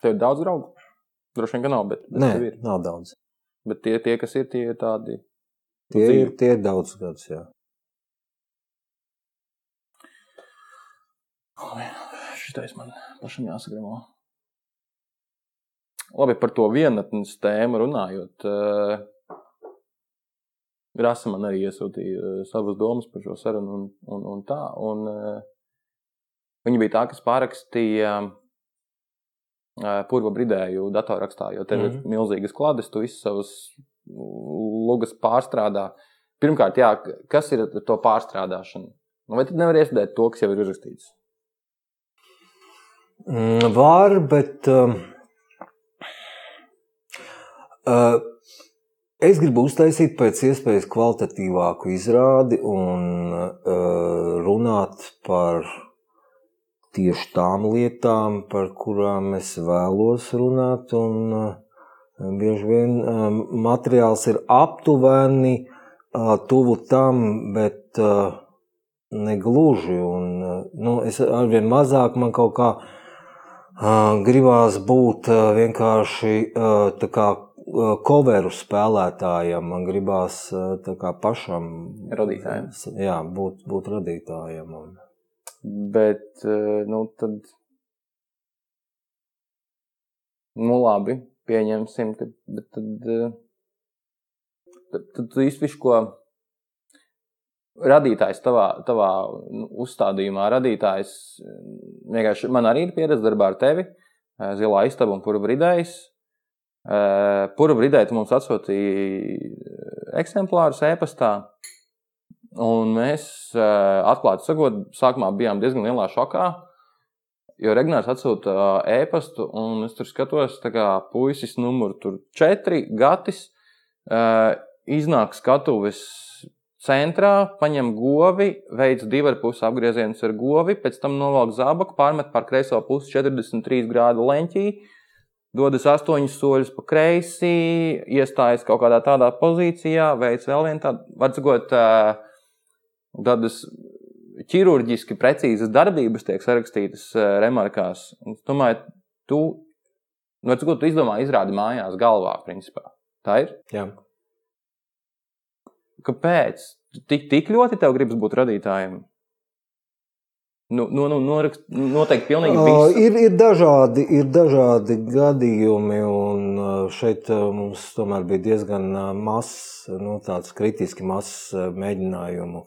Tev ir daudz draugu? Droši vien, ka nav, bet, bet Nē, ir. nav daudz. Bet tie, tie, kas ir, tie ir tādi. Tie dzīvi. ir, tie ir daudz gadus, jā. Šitais man pašam jāsagramo. Labi, par to vienatnes tēmu runājot. Uh, Rasa man arī iesūtīja uh, savas domas par šo sarunu un, un, un tā. Un, uh, viņa bija tā, kas pārakstīja purva bridēju datorrakstā, jo tev mm -hmm. ir mhm. milzīgas klādes, tu visas savas lugas pārstrādā. Pirmkārt, jā, kas ir to pārstrādāšana? Nu, vai tad nevar iestudēt to, kas jau ir uzrakstīts? Mm, var, bet... Um Uh, es gribu uztaisīt pēc iespējas kvalitatīvāku izrādi un uh, runāt par tieši tām lietām, par kurām es vēlos runāt. Un, uh, bieži vien um, materiāls ir aptuveni tuvu tam, bet negluži. Un, nu, es arvien mazāk man kaut kā gribās būt vienkārši kā coveru spēlētājam, man gribās kā, pašam radītājam. Jā, būt, būt radītājam. Un... Bet, nu, tad, nu, labi, pieņemsim, ka, tad, tad, tad tu visu, ko radītājs tavā, tavā nu, uzstādījumā, radītājs, vienkārši man arī ir pieredze darbā ar tevi, zilā istaba un pura bridējs, Pura brīdī tu mums atsūtīji eksemplārus e-pastā. Un mēs, atklāti sakot, sākumā bijām diezgan lielā šokā. Jo Regnārs atsūta e-pastu, un es tur skatos, kā puisis numur 4, gatis, iznāk skatuves centrā, paņem govi, veids divu pusi apgriezienus ar govi, pēc tam novelk zābaku, pārmet pār kreiso pusi 43 grādu leņķī, dodas astoņus soļus pa kreisi, iestājas kaut kādā tādā pozīcijā, veids vēl vienu tādu, var sakot, tādas ķirurģiski precīzas darbības tiek sarakstītas remarkās. Un, domāju, tu, nu, sakot, tu izdomā izrādi mājās galvā, principā. Tā ir? Jā. Kāpēc? Tik, tik ļoti tev gribas būt radītājiem? Nu, nu, nu, norakst, noteikti pilnīgi visu. Ir, ir, dažādi, ir dažādi gadījumi, un šeit mums tomēr bija diezgan mazs, nu, tāds kritiski mazs mēģinājumu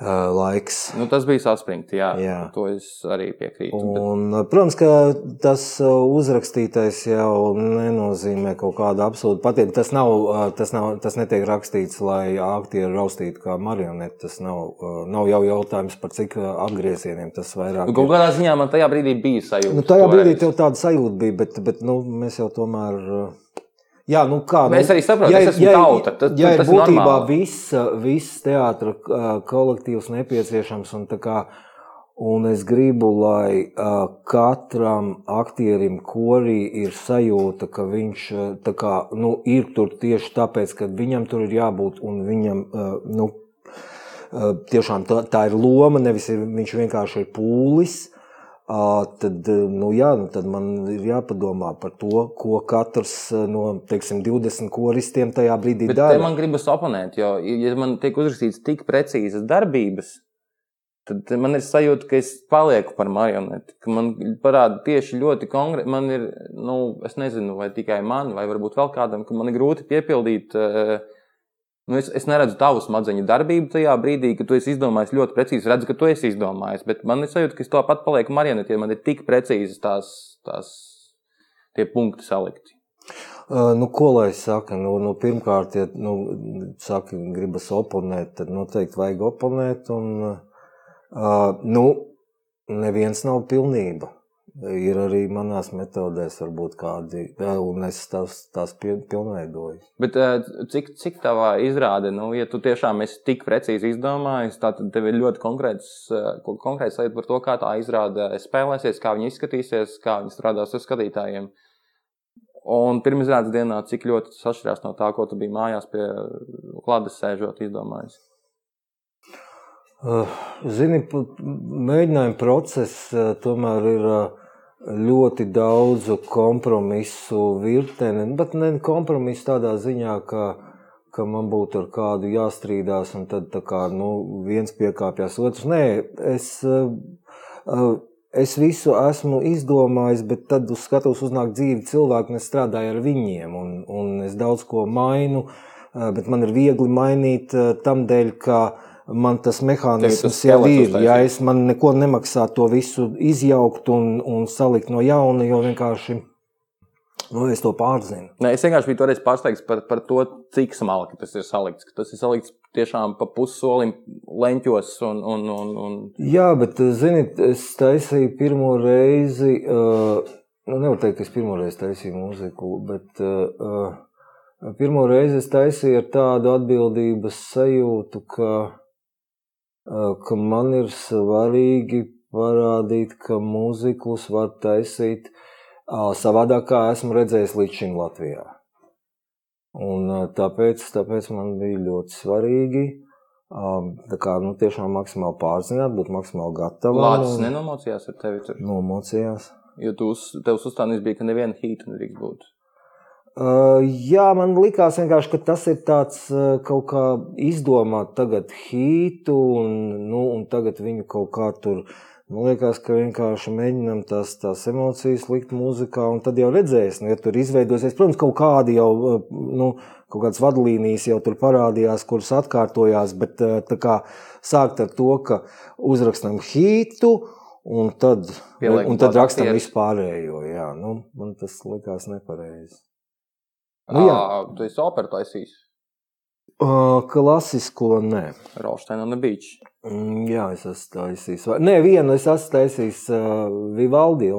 laiks. Nu, tas bija saspringts, jā, jā. To es arī piekrītu. Un, bet... Protams, ka tas uzrakstītais jau nenozīmē kaut kādu absolūtu patiesību. Tas, nav, tas, nav, tas netiek rakstīts, lai aktieri raustītu kā marioneti. Tas nav, nav jau jautājums par cik apgriezieniem tas vairāk. Nu, kaut kādā ziņā man tajā brīdī bija sajūta. Nu, tajā brīdī tev tāda sajūta bija, bet, bet nu, mēs jau tomēr Jā, nu kā, Mēs nu, arī saprotam, ka tas ir tauta. Tas, ja tas ir būtībā viss, viss teātris kolektīvs nepieciešams, un, kā, un es gribu, lai katram aktierim korī ir sajūta, ka viņš kā, nu, ir tur tieši tāpēc, ka viņam tur ir jābūt un viņam. Nu, Tiešām tā, tā ir loma, nevis ir, viņš vienkārši ir pūlis. Uh, tad, nu, jā, nu, tad man ir jāpadomā par to, ko katrs no teiksim, 20 koristiem tajā brīdī Bet dara. Man gribas oponēt, jo, ja man tiek uzrakstīts tik precīzas darbības, tad man ir sajūta, ka es palieku par marioneti. Man parāda tieši ļoti konkrēti, man ir, nu, es nezinu, vai tikai man, vai varbūt vēl kādam, ka man ir grūti piepildīt. Uh, Nu, es, es neredzu tavu smadzeņu darbību tajā brīdī, kad tu esi izdomājis ļoti precīzi. Redzu, ka tu esi izdomājis, bet man ir sajūta, ka es to pat palieku marionetē, ja man ir tik precīzi tās, tās tie punkti salikti. Nu, ko lai saka? Nu, nu, pirmkārt, ja nu, saka, gribas oponēt, tad noteikti vajag oponēt. Un, uh, nu, neviens nav pilnība ir arī manās metodēs, varbūt kādi, un es tās, tās pilnveidoju. Bet cik, cik tavā izrāde, nu, ja tu tiešām esi tik precīzi izdomājis, tad tev ir ļoti konkrēts, konkrēts lieta par to, kā tā izrāde spēlēsies, kā viņa izskatīsies, kā viņa strādās ar skatītājiem. Un pirmizrādes dienā, cik ļoti tas atšķirās no tā, ko tu biji mājās pie klātes sēžot, izdomājis? Zini, mēģinājuma process tomēr ir ļoti daudzu kompromisu virkni, bet ne kompromisu tādā ziņā, ka, ka man būtu ar kādu jāstrīdās, un tad kā, nu, viens piekāpjas otrs. Nē, es, eh, es visu esmu izdomājis, bet tad uz skatuves uznāk dzīvi cilvēki, un es strādāju ar viņiem, un, un es daudz ko mainu, eh, bet man ir viegli mainīt eh, tam dēļ, ka man tas mehānisms jau ir. Ja es man neko nemaksā to visu izjaukt un, un salikt no jauna, jo vienkārši. Nu, es to pārzinu. Nē, es vienkārši biju toreiz pārsteigts par, par to, cik smalki tas ir salikts. Tas ir salikts tiešām pa pussolim leņķos. Un, un, un, un... Jā, bet, ziniet, es taisīju pirmo reizi, uh, nu, nevar teikt, ka es pirmo reizi taisīju mūziku, bet uh, pirmo reizi es taisīju ar tādu atbildības sajūtu, ka ka man ir svarīgi parādīt, ka mūziklus var taisīt savādāk, kā esmu redzējis līdz šim Latvijā. Un tāpēc, tāpēc man bija ļoti svarīgi tā kā, nu, tiešām maksimāli pārzināt, būt maksimāli gatavam. Lācis nenomocījās ar tevi tur? Nomocījās. Jo tu uz, tev uzstādījums bija, ka neviena hīta nedrīkst būt. Jā, man likās vienkārši, ka tas ir tāds kaut kā izdomāt tagad hītu un, nu, un tagad viņu kaut kā tur. Man liekas, ka vienkārši mēģinām tās, tās emocijas likt mūzikā, un tad jau redzēs, nu, ja tur izveidosies, protams, kaut kādi jau, nu, kaut kādas vadlīnijas jau tur parādījās, kuras atkārtojās, bet tā kā sākt ar to, ka uzrakstam hītu, un tad, Pieliek, un tad rakstam vispārējo, jā, nu, man tas likās nepareizi. Nu, jā, tu esi operu taisījis. Uh, klasisko nē. Rolsteina un Beach. Mm, jā, es esmu taisījis. Nē, vienu es esmu taisījis uh, Vivaldi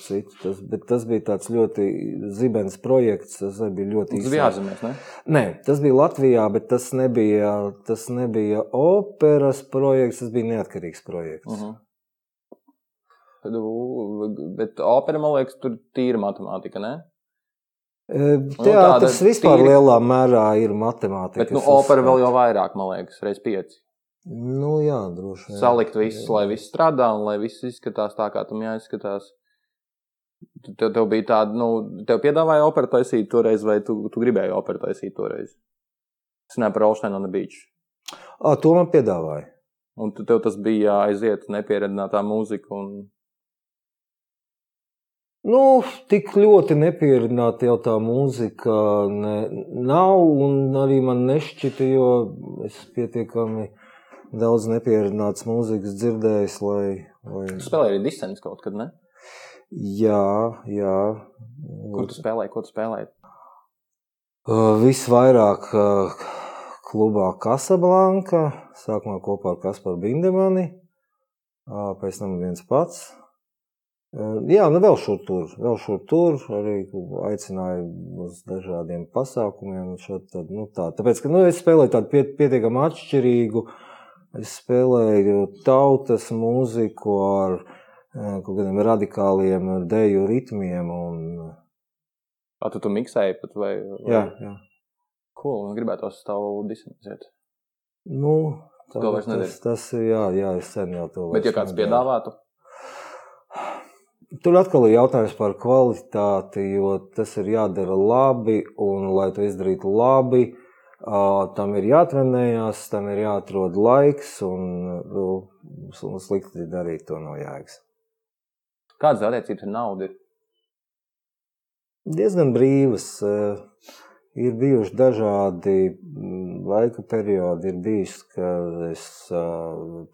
citu, tas, bet tas bija tāds ļoti zibens projekts. Tas bija ļoti īsts. Ārzemēs, ne? Nē, tas bija Latvijā, bet tas nebija, tas nebija operas projekts, tas bija neatkarīgs projekts. Uh -huh. Bet opera, man liekas, tur tīra matemātika, ne? Nu, Teātris vispār tīri- lielā mērā ir matemātika. Bet nu, opera vēl jau vairāk, man liekas, reiz pieci. Nu, jā, droši vien. Salikt visus, lai viss strādā un lai viss izskatās tā, kā tam jāizskatās. Tev, tev bija tāda, nu, tev piedāvāja operu taisīt toreiz, vai tu, tu gribēji operu taisīt toreiz? Es nezinu par Olsteinu un. À, to man piedāvāja. Un tev tas bija jāaiziet nepieredzinātā mūzika. Un... Nu, tik ļoti nepieredzināta jau tā mūzika ne, nav, un arī man nešķita, jo es pietiekami daudz nepieredzinātas mūzikas dzirdējis, lai. lai... Tu spēlēji arī disens kaut kad, ne? Jā, jā. Kur tu spēlēji, ko tu spēlēji? Uh, Visvairāk uh, klubā Casablanca, sākumā kopā ar Kasparu Bindemani, uh, pēc tam viens pats. Jā, nu vēl šur tur, vēl šur tur, arī aicināja uz dažādiem pasākumiem. šādi Tad, nu tā. Tāpēc, ka nu, es spēlēju tādu piet, pietiekami atšķirīgu, es spēlēju tautas mūziku ar kaut kādiem radikāliem deju ritmiem. Un, A, tu tu miksēji pat vai? vai... jā, jā. Cool, un gribētu uz tavu disensēt. Nu, tā, To vairs nedari. tas, tas jā, jā, es sen jau to Bet, ja vairs kāds nedaru. piedāvātu, Tur atkal ir jautājums par kvalitāti, jo tas ir jādara labi, un, lai to izdarītu labi, tam ir jātrenējās, tam ir jāatrod laiks, un nu, slikti darīt to no jēgas. kādas attiecības ar naudu? Diezgan brīvas. ā, Ir bijuši dažādi mm, laika periodi. Ir bijis, ka es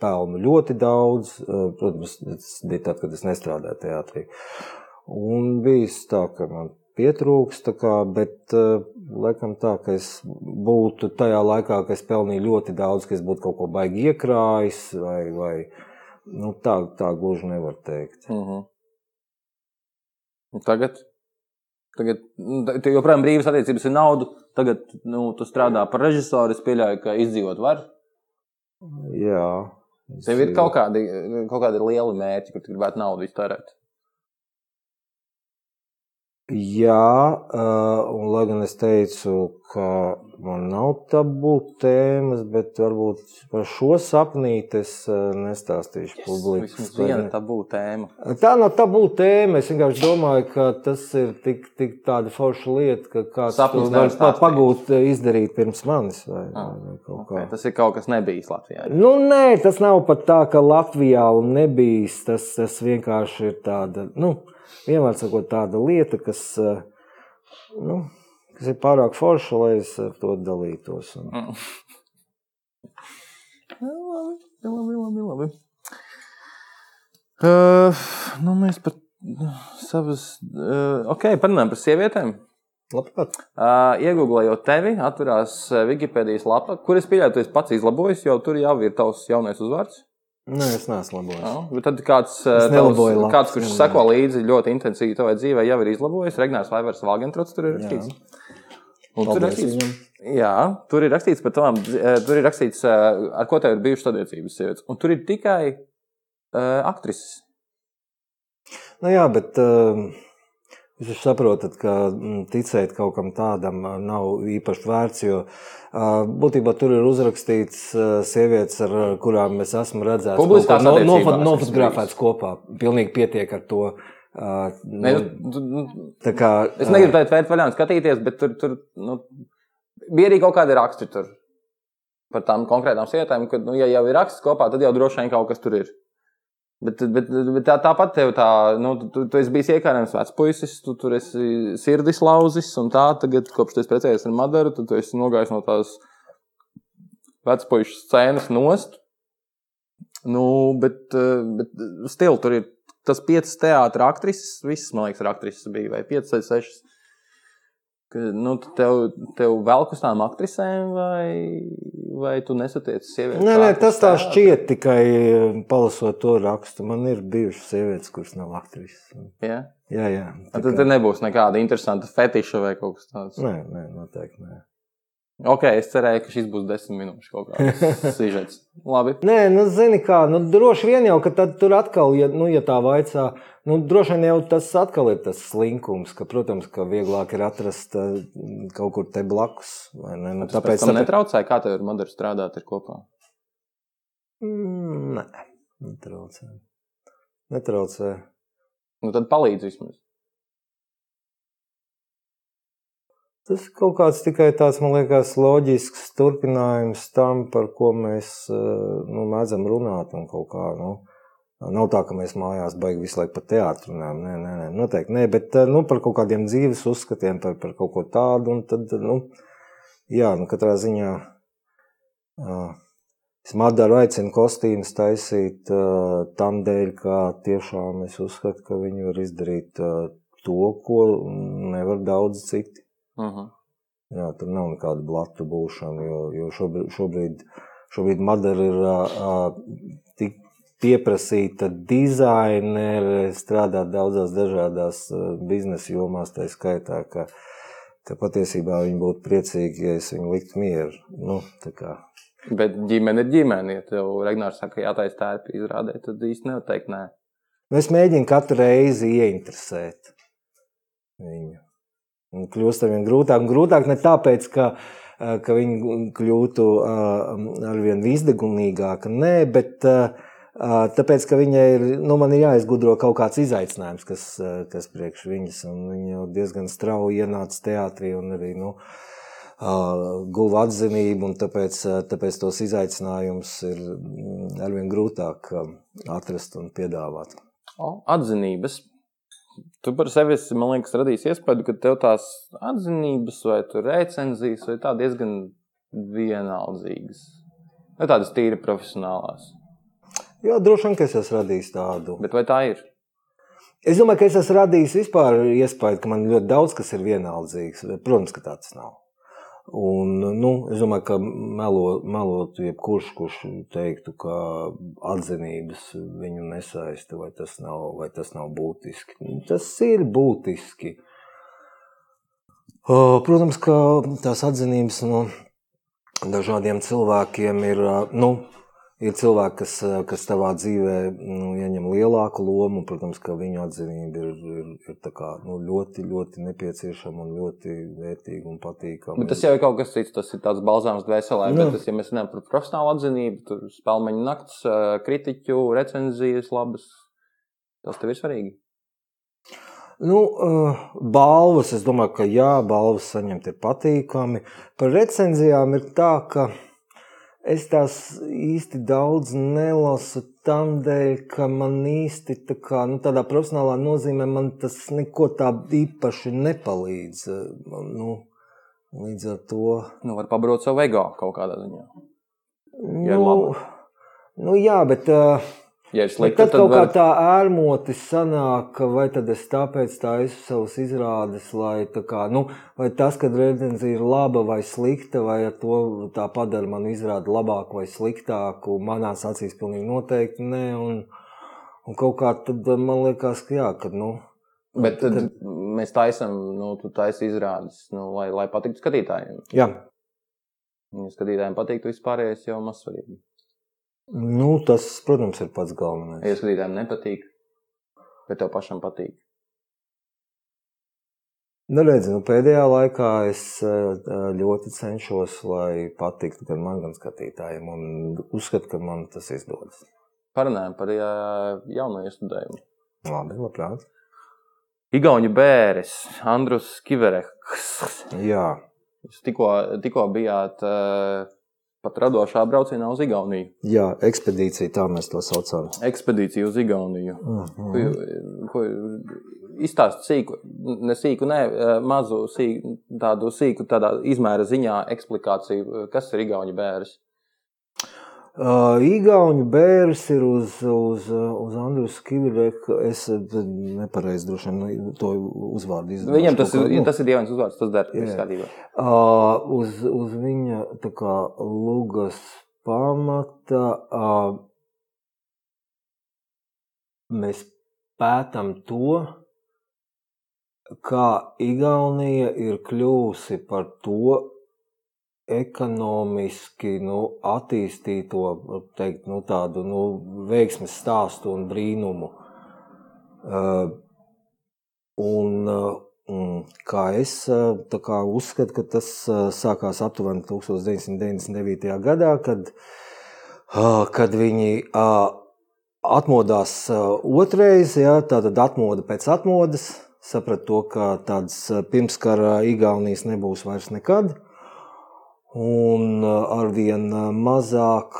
pelnu ļoti daudz. Protams, tas bija tad, kad es nestrādāju teātrī. Un bijis tā, ka man pietrūks, tā kā, bet laikam tā, ka es būtu tajā laikā, ka es pelnīju ļoti daudz, ka es būtu kaut ko baigi iekrājis, vai, vai nu, tā, tā gluži nevar teikt. Uh -huh. Tagad, tagad nu, joprojām brīvas attiecības ar naudu. Tagad nu, tu strādā par režisoru. Es pieļauju, ka izdzīvot var. Jā. Tev ir kaut kādi, kaut kādi lieli mērķi, kur tu gribētu naudu iztērēt. Jā, uh, un lai gan es teicu, ka man nav tabū tēmas, bet varbūt par šo sapnīti es uh, nestāstīšu publiski. Vismaz viena tā būtu tēma. Tā nav tabū tēma. Es vienkārši domāju, ka tas ir tik, tik tāda forša lieta, ka kāds Sapnis var stāstīt. pagūt, uh, izdarīt pirms manis. Vai, Ah, vai Okay. Tas ir kaut kas nebijis Latvijā. Nu, nē, tas nav pat tā, ka Latvijā un nebijis. Tas, tas vienkārši ir tāda, nu, vienmēr sakot, tāda lieta, kas, eh, nu, kas ir pārāk forša, lai es ar to dalītos. Un, Mm. Labi, labi, labi. labi. Uh, nu, mēs par savas. Uh, ok, parunājam par sievietēm. labprāt. Uh, Iegūlējot tevi, atverās uh, Wikipēdijas lapa, kur es pieļauju, tu pats izlabojis, jo tur jau ir tavs jaunais uzvārds. Nē, es neesmu labojis. Jā, bet tad kāds, nelaboju tavs, kāds kurš seko līdzi ļoti intensīvi tavai dzīvei, jau ir izlabojis. Regnārs Vaivers Valgentrots tur ir rakstīts. Un tur ir Paldies rakstīts. Jā, tur ir rakstīts par tavām, eh, tur ir rakstīts, eh, ar ko tev ir bijušas attiecības sievietes. Un tur ir tikai uh, aktrises. Nu, jā, bet uh, jūs saprotat, ka mm, ticēt kaut kam tādam nav īpaši vērts. Jo būtībā tur ir uzrakstīts sievietes, ar kurām es esmu redzējis. Publiskās no, attiecībās no, tas nofotografēts kopā. Pilnīgi pietiek ar to. Uh, Ne, nu, nu, nu, kā, es negribu teikt, vērt vaļā un skatīties, bet tur, tur nu, bija arī kaut kādi raksti tur par tām konkrētām sievietēm. Ka, nu, ja jau ir raksts kopā, tad jau droši vien kaut kas tur ir. Bet, bet, bet tā, tāpat tev tā, nu, tu, tu esi bijis iekārējams vecpuisis, tu tur esi sirdis lauzis, un tā tagad, kopš tu esi precējies ar Madaru, tad tu esi nogājis no tās vecpuišu scēnas nost. Nu, bet, bet stil tur ir tas piecas teātris aktrises, visas, man liekas, ir aktrises bija, vai piecas vai sešas. Ka, nu, tev, tev velk uz tām aktrisēm, vai, vai tu nesatiec sievietes? Nē, nē, tas tā šķiet tikai uh, palasot to rakstu. Man ir bijušas sievietes, kuras nav aktrises. Jā, Jā, jā. tā tad kā- nebūs nekāda interesanta fetiša vai kaut kas tāds. Nē, nē, noteikti nē. Ok, es cerēju, ka šis būs desmit minūšu kaut kāds sižets. Labi. Nē, nu, zini, kā, nu, droši vien jau, ka tad tur atkal, ja, nu, ja tā vaicā, nu, droši vien jau tas atkal ir tas slinkums, ka, protams, ka vieglāk ir atrast uh, kaut kur te blakus, ne? Nu, tāpēc tam netraucēja, kā tev ir moderi strādāt ar kopā? Mm, nē, netraucē. Netraucē. Nu, tad palīdz vismaz. Tas kaut kāds tikai tāds, man liekas, loģisks turpinājums tam, par ko mēs nu, mēdzam runāt. Kā, nu, nav tā, ka mēs mājās baigi visu laiku par teātru runājam. Nē, nē, nē, noteikti nē, bet nu, par kaut kādiem dzīves uzskatiem, par, par kaut ko tādu. Tad, nu, jā, nu, katrā ziņā es Madaru aicinu kostīmus taisīt tam dēļ, ka tiešām es uzskatu, ka viņi var izdarīt to, ko nevar daudz citi. Uh. -huh. Jā, tur nav nekāda blatu būšana, jo, jo šobrīd, šobrīd, šobrīd Madara ir uh, tik pieprasīta dizainere, strādā daudzās dažādās biznesa jomās, tā skaitā, ka, ka patiesībā viņi būtu priecīgi, ja es viņu liktu mieru. Nu, Bet ģimene ir ģimene. Ja tev Regnārs saka, jātaisa tērpi izrādē, tad īsti neteikti nē. Nu, es mēģinu katru reizi ieinteresēt viņu. Kļūst ar vien grūtāk un grūtāk ne tāpēc, ka, ka viņi kļūtu arvien izdegunīgāka, nē, bet tāpēc, ka viņai ir, nu, man ir jāizgudro kaut kāds izaicinājums, kas, kas priekš viņas, un viņa jau diezgan strauji ienāca teātrī un arī, nu, guva atzinību, un tāpēc, tāpēc tos izaicinājumus ir arvien grūtāk atrast un piedāvāt. O, atzinības Tu par sevi esi, man liekas, radījis iespēju, ka tev tās atzinības vai recenzijas vai tā diezgan vienaldzīgas. Vai tādas tīri profesionālās? Jā, droši vien, ka es esmu radījis tādu. Bet vai tā ir? Es domāju, ka es esmu radījis vispār iespēju, ka man ļoti daudz kas ir vienaldzīgs. Protams, ka tāds nav. Un, nu, es domāju, ka melo, melotu jebkurš, kurš teiktu, ka atzinības viņu nesaista, vai tas nav, vai tas nav būtiski. Tas ir būtiski. Protams, ka tās atzinības no dažādiem cilvēkiem ir. Nu, ir cilvēki, kas, kas tavā dzīvē nu, ieņem lielāku lomu. Protams, ka viņu atzinība ir, ir, ir kā, nu, ļoti, ļoti nepieciešama un ļoti vērtīga un patīkama. Bet tas jau ir kaut kas cits. Tas ir tāds balzāms dvēselē. Nu. Bet, tas, ja mēs runājam par profesionālu atzinību, tur spēļmeņa nakts, kritiķu, recenzijas labas, tas tev ir svarīgi. Nu, balvas, es domāju, ka jā, balvas saņemt ir patīkami. Par recenzijām ir tā, ka Es tās īsti daudz nelasu tam dēļ, ka man īsti tā kā, nu, tādā profesionālā nozīmē man tas neko tā īpaši nepalīdz. Nu, līdz ar to. Nu, var pabrot savu ego kaut kādā ziņā. Ja nu, nu, jā, bet. Uh, Ja ir slikti, tad, tad kaut var... kā tā ārmoti sanāk, vai tad es tāpēc taisu savus izrādes, lai tā kā, nu, vai tas, kad recenzija ir laba vai slikta, vai ar to tā padara manu izrādi labāku vai sliktāku, manās acīs pilnīgi noteikti nē, un, un kaut kā tad man liekas, ka jā, kad, nu. Bet tad, tad mēs taisam, nu, tu taisi izrādes, nu, lai, lai patiktu skatītājiem. Jā. Ja skatītājiem patiktu vispārējais jau mazsvarīgi. Nu, tas, protams, ir pats galvenais. Ja skatītājiem nepatīk, bet tev pašam patīk. Nu, redz, nu, pēdējā laikā es ļoti cenšos, lai patiktu gan man, gan skatītājiem. Un uzskatu, ka man tas izdodas. Parunājam par jauno iestudējumu. Labi, labprāt. Igaunijas bērns, Andrus Kivereks. Jā. Jūs tikko, tikko bijāt uh, pat radošā braucienā uz Igauniju. Jā, ekspedīcija, tā mēs to saucam. Ekspedīcija uz Igauniju. Uh -huh. ko, ko, izstāst sīku, ne sīku, ne mazu, sīku, tādu sīku, tādā izmēra ziņā eksplikāciju, kas ir Igaunija bērns. Uh, Igaunijas bērns ir uz, uz, uz Andrija Skavīreka. Es nepareizi droši vien to uzvārdu izdarīju. Viņam tas, ir, nu, tas ir dievains uzvārds, tas viss kārtībā. Uh, uz, uz viņa kā lugas pamata uh, mēs pētam to, kā Igaunija ir kļuvusi par to ekonomiski nu, attīstīto teikt, nu, tādu nu, veiksmes stāstu un brīnumu. Uh, un, uh, kā es uh, kā uzskatu, ka tas sākās aptuveni 1999. gadā, kad, kad viņi atmodās otrreiz, ja, tātad atmoda pēc atmodas, saprata to, ka tādas pirmskara Igaunijas nebūs vairs nekad. Uh, un uh, arvien uh, mazāk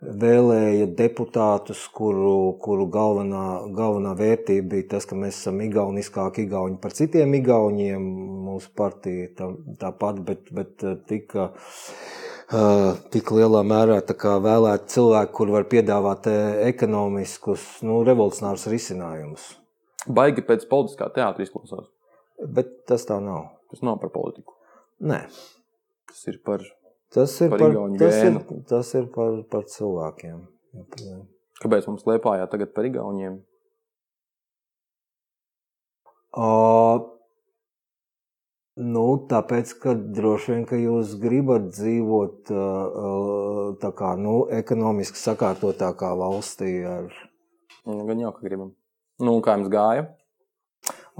vēlēja deputātus, kuru, kuru galvenā, galvenā vērtība bija tas, ka mēs esam igauniskāki igauni par citiem igauniem. Mūsu partija tā, tāpat, bet, bet uh, tika tik lielā mērā vēlēt cilvēku, kur var piedāvāt ekonomiskus, nu, revolucionārus risinājumus. Baigi pēc politiskā teātra izklausās. Bet tas tā nav. Tas nav par politiku. Nē. Tas ir par, tas ir par, par, tas ir, tas ir par, par cilvēkiem. Kāpēc mums liepājā tagad par igauniem? Uh, nu, tāpēc, ka droši vien, ka jūs gribat dzīvot uh, tā kā, nu, ekonomiski sakārtotākā valstī ar... Gan jau, ka gribam. Nu, kā jums gāja?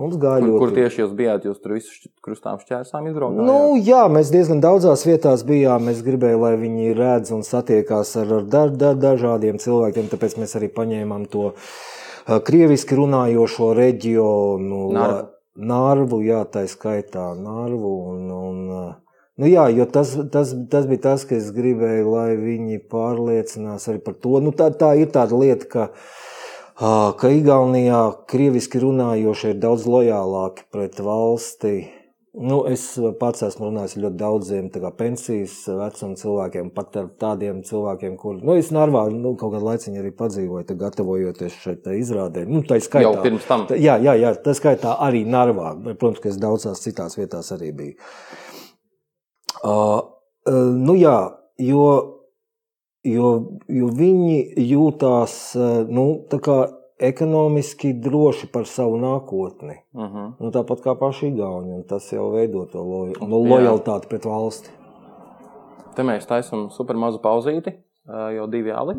Mums gāja ļoti. Kur tieši jūs bijāt? Jūs tur visu krustām šķērsām izbraukājāt? Nu, jā, mēs diezgan daudzās vietās bijām. Es gribēju, lai viņi redz un satiekās ar, ar da, da, dažādiem cilvēkiem, tāpēc mēs arī paņēmām to uh, krieviski runājošo reģionu. Narvu. Narvu, jā, tā skaitā Narvu. Un, un, nu, jā, jo tas, tas, tas bija tas, ka es gribēju, lai viņi pārliecinās arī par to. Nu, tā, tā ir tāda lieta, ka ka Igaunijā krieviski runājošie ir daudz lojālāki pret valsti. Nu, es pats esmu runājis ļoti daudziem pensijas vecuma cilvēkiem, pat ar tādiem cilvēkiem, kuriem nu, es Narvā nu, kaut kādu laiciņu arī padzīvoju, gatavojoties šai izrādē. Nu, tā skaitā, Jau pirms tam. Tā, jā, jā, jā, tā skaitā arī Narvā. Protams, ka es daudzās citās vietās arī biju. Uh, uh, nu jā, jo jo, jo viņi jūtās nu, ekonomiski droši par savu nākotni. Uh mhm. -huh. nu, tāpat kā paši Igauni. Tas jau veido to loja, no nu, lojalitāti pret valsti. Te mēs taisām super mazu pauzīti, jau divi ali.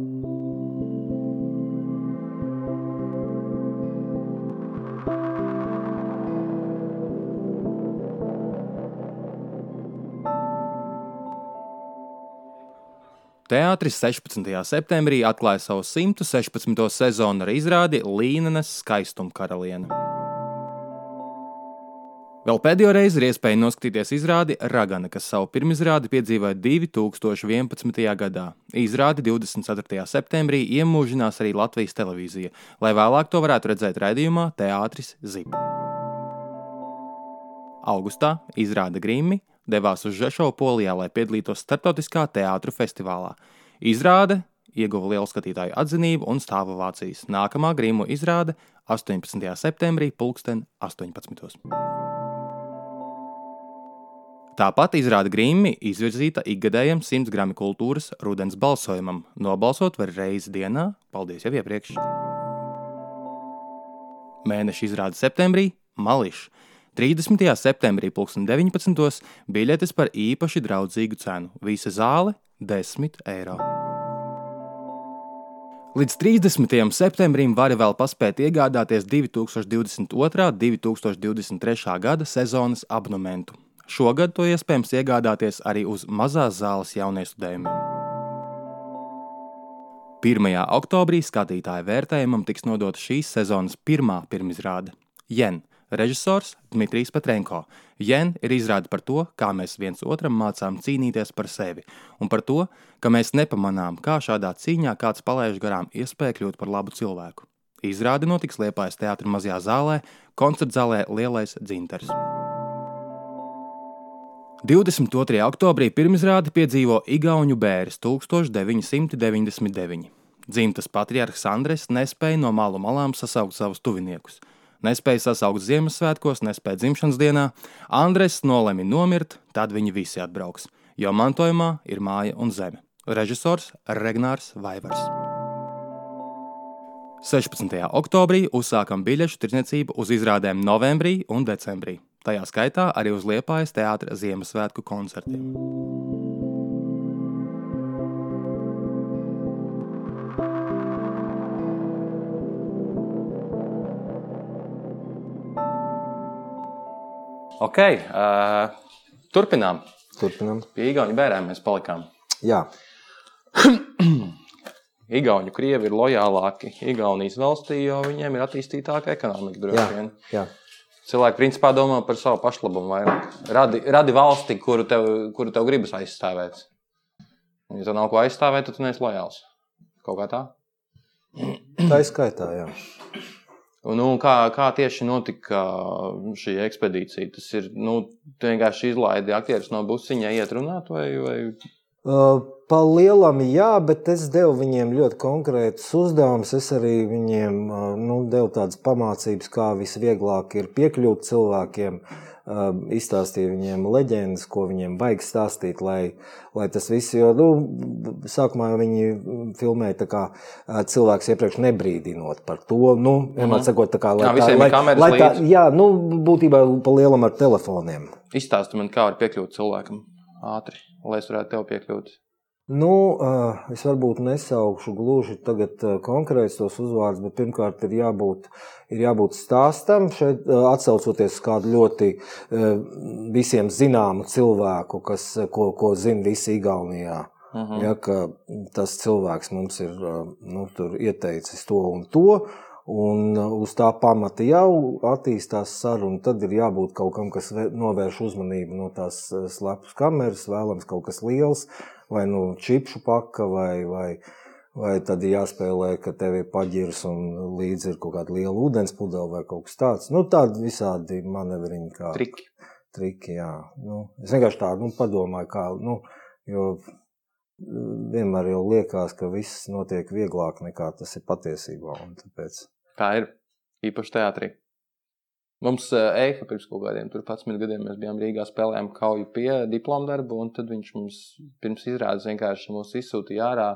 Teātris 16. septembrī atklāja savu 116. sezonu ar izrādi Līnenes skaistumkaraliene. Vēl pēdējo reizi ir iespēja noskatīties izrādi Ragana, kas savu pirmizrādi piedzīvoja 2011. gadā. Izrādi 24. septembrī iemūžinās arī Latvijas televīzija, lai vēlāk to varētu redzēt raidījumā Teātris Zip. Augustā izrāda Grīmi devās uz Žešovu Polijā, lai piedalītos starptautiskā teātru festivālā. Izrāde ieguva lielu skatītāju atzinību un stāva Vācijas. Nākamā grīmu izrāde 18. septembrī, 2018. Tāpat izrāda Grīmi izvirzīta ikgadējam 100 gramu kultūras rudens balsojumam. Nobalsot var reizi dienā, paldies jau iepriekš. Mēneša izrāde septembrī - Mališs. 30. septembrī 2019. biļetes par īpaši draudzīgu cenu. Visa zāle - 10 eiro. Līdz 30. septembrim vari vēl paspēt iegādāties 2022. un 2023. gada sezonas abonementu. Šogad to iespējams iegādāties arī uz mazās zāles jauniestudējumiem. 1. oktobrī skatītāju vērtējumam tiks nodota šīs sezonas pirmā pirmizrāde - Jen Režisors Dmitrijs Petrenko. Jen ir izrāde par to, kā mēs viens otram mācām cīnīties par sevi, un par to, ka mēs nepamanām, kā šādā cīņā kāds palaiž garām iespēju kļūt par labu cilvēku. Izrāde notiks Liepājas teātra mazajā zālē, koncerta zālē Lielais dzintars. 22. oktobrī pirmizrādi piedzīvo Igaunu bērns 1999. Dzimtas patriarhs Andres nespēja no malu malām sasaukt savus tuviniekus – Nespēja sasaukt Ziemassvētkos, nespēja dzimšanas dienā. Andrēs nolēma nomirt, tad viņi visi atbrauks, jo mantojumā ir māja un zeme. Režisors Regnārs Vaivars. 16. oktobrī uzsākam biļešu tirdzniecību uz izrādēm novembrī un decembrī. tajā skaitā arī uz Liepājas teātra Ziemassvētku koncertiem. Ok, uh, turpinām. Turpinām. Pie Igaunijas bērniem mēs palikām. Jā, Igauni, krievi ir lojālāki Igaunijas valstī, jo viņiem ir attīstītāka ekonomika. droši vien. jā. Cilvēki principā domā par savu pašlabumu vairāk. Radi, radi valsti, kuru tev, kuru tev gribas aizstāvēt. Ja tev nav ko aizstāvēt, tad tu neesi lojāls. Kaut kā tā. tā ir skaitā. Jā. Un, nu, kā, kā tieši notika šī ekspedīcija? Tas ir nu, vienkārši izlaidi aktierus no busiņa, iet runāt, vai, vai Uh, Pa lielam, jā, bet es devu viņiem ļoti konkrētus uzdevumus. Es arī viņiem uh, nu, devu tādas pamācības, kā visvieglāk ir piekļūt cilvēkiem. Uh, izstāstīju viņiem leģendas, ko viņiem vajag stāstīt, lai, lai tas viss, jo nu, sākumā viņi filmēja tā kā uh, cilvēks iepriekš nebrīdinot par to, nu, vienmēr sakot, tā kā, lai Jā, ir lai, lai tā, jā, nu, būtībā pa lielam ar telefoniem. izstāsti man, kā var piekļūt cilvēkam ātri, lai es varētu tev piekļūt. Nu, es varbūt nesaukšu gluži tagad uh, konkrēts tos uzvārdus, bet pirmkārt ir jābūt, ir jābūt stāstam. Šeit atsaucoties uz kādu ļoti visiem zināmu cilvēku, kas, ko, ko zina visi Igaunijā. Uh -huh. ja, tas cilvēks mums ir nu, ieteicis to un to. Un uz tā pamata jau attīstās saruna. Tad ir jābūt kaut kam, kas novērš uzmanību no tās slepnas kameras, vēlams kaut kas liels, vai nu čipšu paka, vai, vai, vai tad jāspēlē, ka tev ir paģirs un līdzi ir kaut kāda liela ūdens pudele vai kaut kas tāds. Nu, tādi visādi manevriņi kā Triki. triki jā. Nu, es vienkārši tādu nu, padomāju, kā, nu, jo vienmēr jau liekas, ka viss notiek vieglāk nekā tas ir patiesībā. Tāpēc Tā ir īpaši teātrī. Mums Eifa pirms kaut kādiem 11 gadiem mēs bijām Rīgā, spēlējām kauju pie diplomu darbu, un tad viņš mums pirms izrādes vienkārši mūs izsūtīja ārā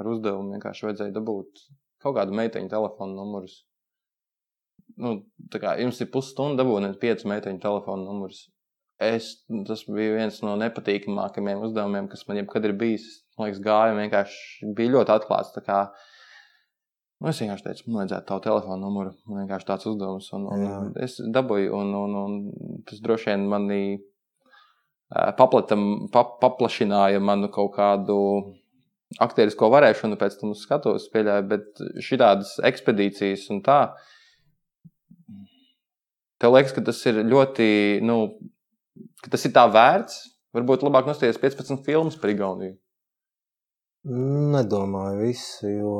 ar uzdevumu. Vienkārši vajadzēja dabūt kaut kādu meiteņu telefonu numurus. Nu, tā kā jums ir pusstunda dabūt piecu meiteņu telefonu numurus. Es, tas bija viens no nepatīkamākajiem uzdevumiem, kas man jebkad ir bijis. Man liekas, gāja vienkārši bija ļoti atklāts. Nu, es vienkārši teicu, man vajadzētu tavu telefonu numuru. Man vienkārši tāds uzdevums. Un, un Jā. es dabūju, un, un, un tas droši vien manī paplatam, pa, paplašināja manu kaut kādu aktierisko varēšanu pēc tam uz skatuves pieļāju, bet šādas ekspedīcijas un tā. Tev liekas, ka tas ir ļoti, nu, ka tas ir tā vērts. Varbūt labāk nostāties 15 filmas par Igauniju. nedomāju visu, jo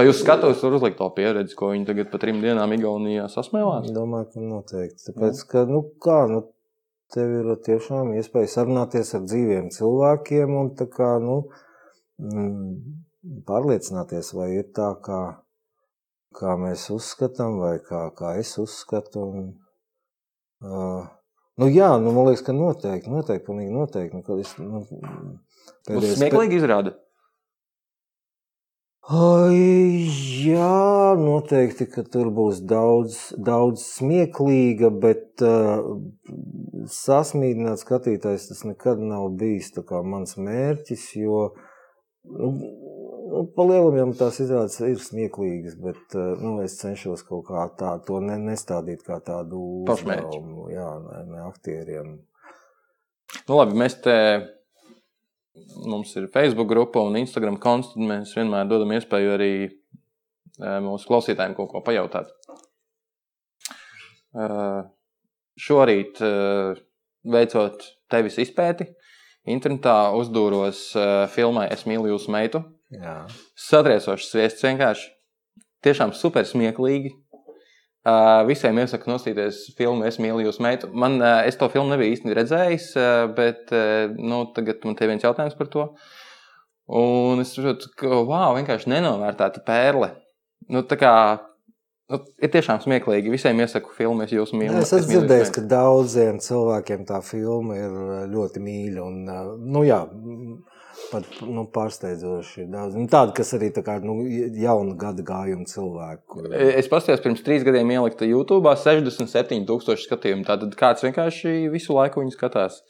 Vai jūs skatos, var uzlikt to pieredzi, ko viņi tagad pa trim dienām Igaunijā sasmēlās? Domāju, ka noteikti. Tāpēc, ka, nu, kā, nu, tev ir tiešām iespēja sarunāties ar dzīviem cilvēkiem un tā kā, nu, mm, pārliecināties, vai ir tā, kā, kā mēs uzskatām, vai kā, kā es uzskatu. Un, uh, nu, jā, nu, man liekas, ka noteikti, noteikti, pilnīgi noteikti. Nu, es, nu, pēdējais- smieklīgi izrāda. Ai, jā, noteikti, ka tur būs daudz, daudz smieklīga, bet uh, sasmīdināt skatītājs tas nekad nav bijis mans mērķis, jo nu, nu, pa lielam jau tās izrādes ir smieklīgas, bet uh, nu, es cenšos kaut kā tā, to ne, nestādīt kā tādu uzdevumu, jā, ne, ne aktieriem. Nu, labi, mēs te. Mums ir Facebook grupa un Instagram konts. tad Mēs vienmēr dodam iespēju arī eh, mūsu klausītājiem kaut ko pajautāt. Eh, Šorīt, eh, veicot tevis izpēti, internetā uzdūros filmai Es mīlu jūsu meitu. Jā. Satriecošs sviests vienkārši. Tiešām super smieklīgi. Uh, visiem iesaku nostīties filmu Es mīlu jūsu meitu. Man, uh, es to filmu nebiju īsti redzējis, uh, bet nu, tagad man te viens jautājums par to. Un es saprotu, ka wow, vienkārši nenovērtēta pērle. Nu, tā kā, nu, ir tiešām smieklīgi. Visiem iesaku filmu Es jūsu mīlu. Es esmu dzirdējis, ka daudziem cilvēkiem tā filma ir ļoti mīļa. Un, nu, jā, pat nu, pārsteidzoši daudz. Nu, tādi, kas arī tā kā, nu, jaunu gada gājumu cilvēku. Es paskatījos, pirms trīs gadiem ielikta YouTube 67,000 skatījumu. Tātad kāds vienkārši visu laiku viņu skatās.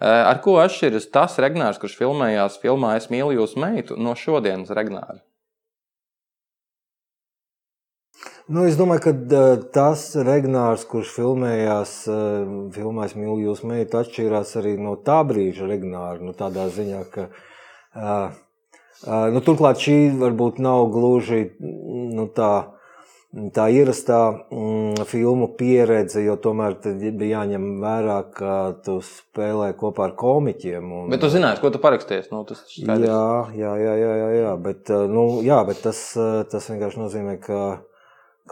Ar ko atšķiras tas Regnārs, kurš filmējās filmā Es mīlu jūsu meitu, no šodienas Regnāra? Nu, es domāju, ka uh, tas Regnārs, kurš filmējās, filmēs Mīlu jūs meitu, atšķīrās arī no tā brīža Regnāra. Nu, tādā ziņā, ka uh, nu, turklāt šī varbūt nav gluži nu, tā. Tā ierastā mm, filmu pieredze, jo tomēr bija jāņem vērā, ka tu spēlē kopā ar komiķiem. Un, bet tu zināji, ko tu parakstījies? Nu, tas jā, jā, jā, jā, jā, jā, bet, nu, jā, bet tas, tas vienkārši nozīmē, ka ka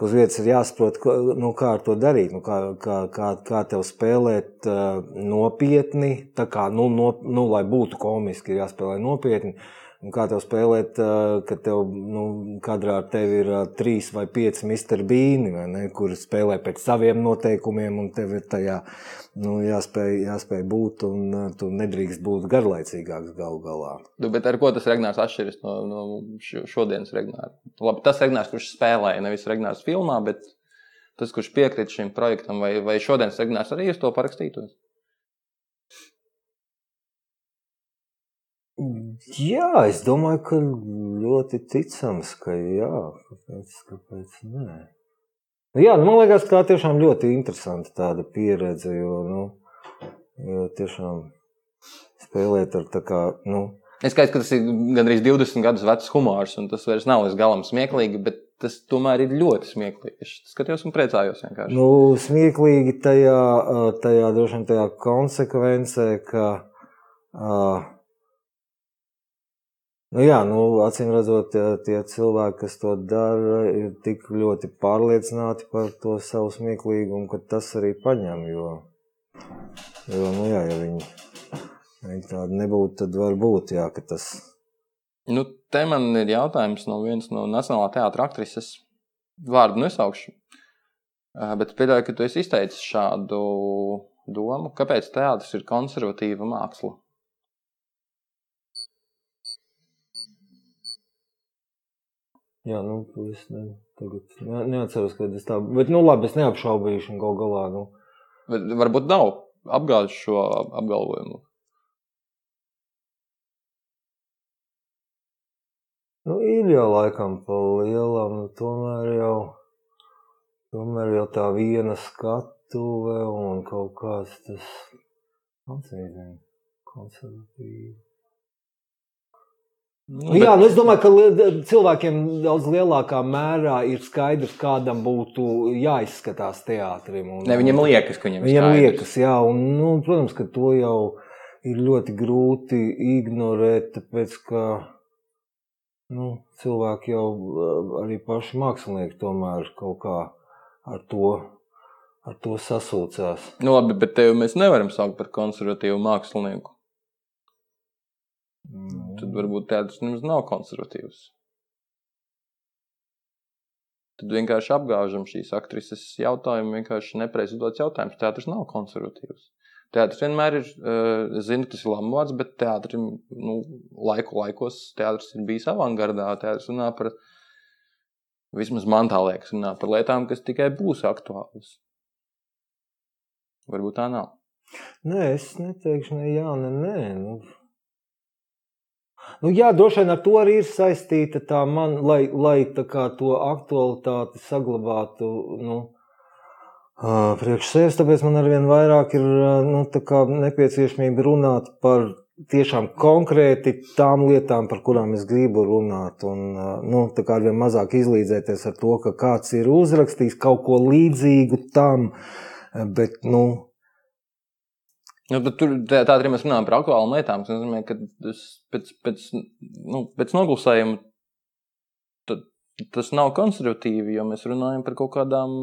uz vietas ir jāsaprot, nu, kā ar to darīt, nu, kā, kā, kā, kā tev spēlēt uh, nopietni, tā kā, nu, no, nu, lai būtu komiski, ir jāspēlē nopietni. Un kā tev spēlēt, kad tev nu, kadrā ar tevi ir trīs vai pieci. Beani, kuri spēlē pēc saviem noteikumiem, un tev ir tajā nu, jāspēj, jāspēj būt, un tu nedrīkst būt garlaicīgāks galu galā. Nu, bet ar ko tas Regnārs atšķiras no, no šodienas Regnāra? Labi, tas Regnārs, kurš spēlēja, nevis Regnārs filmā, bet tas, kurš piekrīt šim projektam, vai, vai šodienas Regnārs arī uz to parakstītos? Jā, es domāju, ka ļoti ticams, ka jā, kāpēc, kāpēc nē. Jā, nu, man liekas, tā tiešām ļoti interesanta tāda pieredze, jo, nu, jo tiešām spēlēt ar tā kā, nu, Es skaidrs, ka tas ir gandrīz 20 gadus vecs humors, un tas vairs nav līdz galam smieklīgi, bet tas tomēr ir ļoti smieklīgi. Es skatījos un priecājos vienkārši. Nu, smieklīgi tajā, tajā droši vien tajā konsekvencē, ka uh, Nu, jā, nu, acīm redzot, tie cilvēki, kas to dara, ir tik ļoti pārliecināti par to savu smieklīgumu, ka tas arī paņem. Jo, jo nu, jā, ja viņi, viņi tādi nebūtu, tad var būt, jā, ka tas. Nu, te man ir jautājums no vienas no Nacionālā teātra aktrises. Vārdu nesaukšu. Bet pieļauju, ka tu esi izteicis šādu domu. Kāpēc teātris ir konservatīva māksla? Jā, nu, es ne, tagad ne, neatceros, kad es tā, bet, nu, labi, es neapšaubīšu un gal galā, nu. Bet varbūt nav apgāžu šo apgalvojumu. Nu, ir jau laikam pa lielam, nu, tomēr jau, tomēr jau tā viena skatuve un kaut kāds tas, atcīm, konservatīvi. Nu, bet... Jā, nu es domāju, ka cilvēkiem daudz lielākā mērā ir skaidrs, kādam būtu jāizskatās teātrim. Un, ne, viņam liekas, ka viņam, viņam liekas, jā, un, nu, protams, ka to jau ir ļoti grūti ignorēt, tāpēc ka nu, cilvēki jau arī paši mākslinieki tomēr kaut kā ar to. Ar to sasūcās. Nu, labi, bet tevi mēs nevaram saukt par konservatīvu mākslinieku. Mm. Tad varbūt teātris nemaz nav konservatīvs. Tad vienkārši apgāžam šīs aktrises jautājumu, vienkārši nepareizi uzdots jautājums. Teātris nav konservatīvs. Teātris vienmēr ir, es zinu, tas ir lamuvārds, bet teātris, nu, laiku laikos teātris ir bijis avangardā. Teātris runā par, vismaz man tā liekas, runā par lietām, kas tikai būs aktuālas. Varbūt tā nav. Nē, es neteikšu, ne jā, ne nē. Nu, Nu, jā, droši vien ar to arī ir saistīta tā man, lai, lai tā kā to aktualitāti saglabātu. Nu, Priekš sevis, tāpēc man arvien vairāk ir nu, nepieciešamība runāt par tiešām konkrēti tām lietām, par kurām es gribu runāt. Un, nu, arvien mazāk izlīdzēties ar to, ka kāds ir uzrakstījis kaut ko līdzīgu tam, bet, nu, Nu, tur tā, tā arī mēs runājam par aktuālām lietām. Tas nozīmē, ka pēc, pēc, nu, pēc noglusējuma tas nav konservatīvi, jo mēs runājam par kaut kādām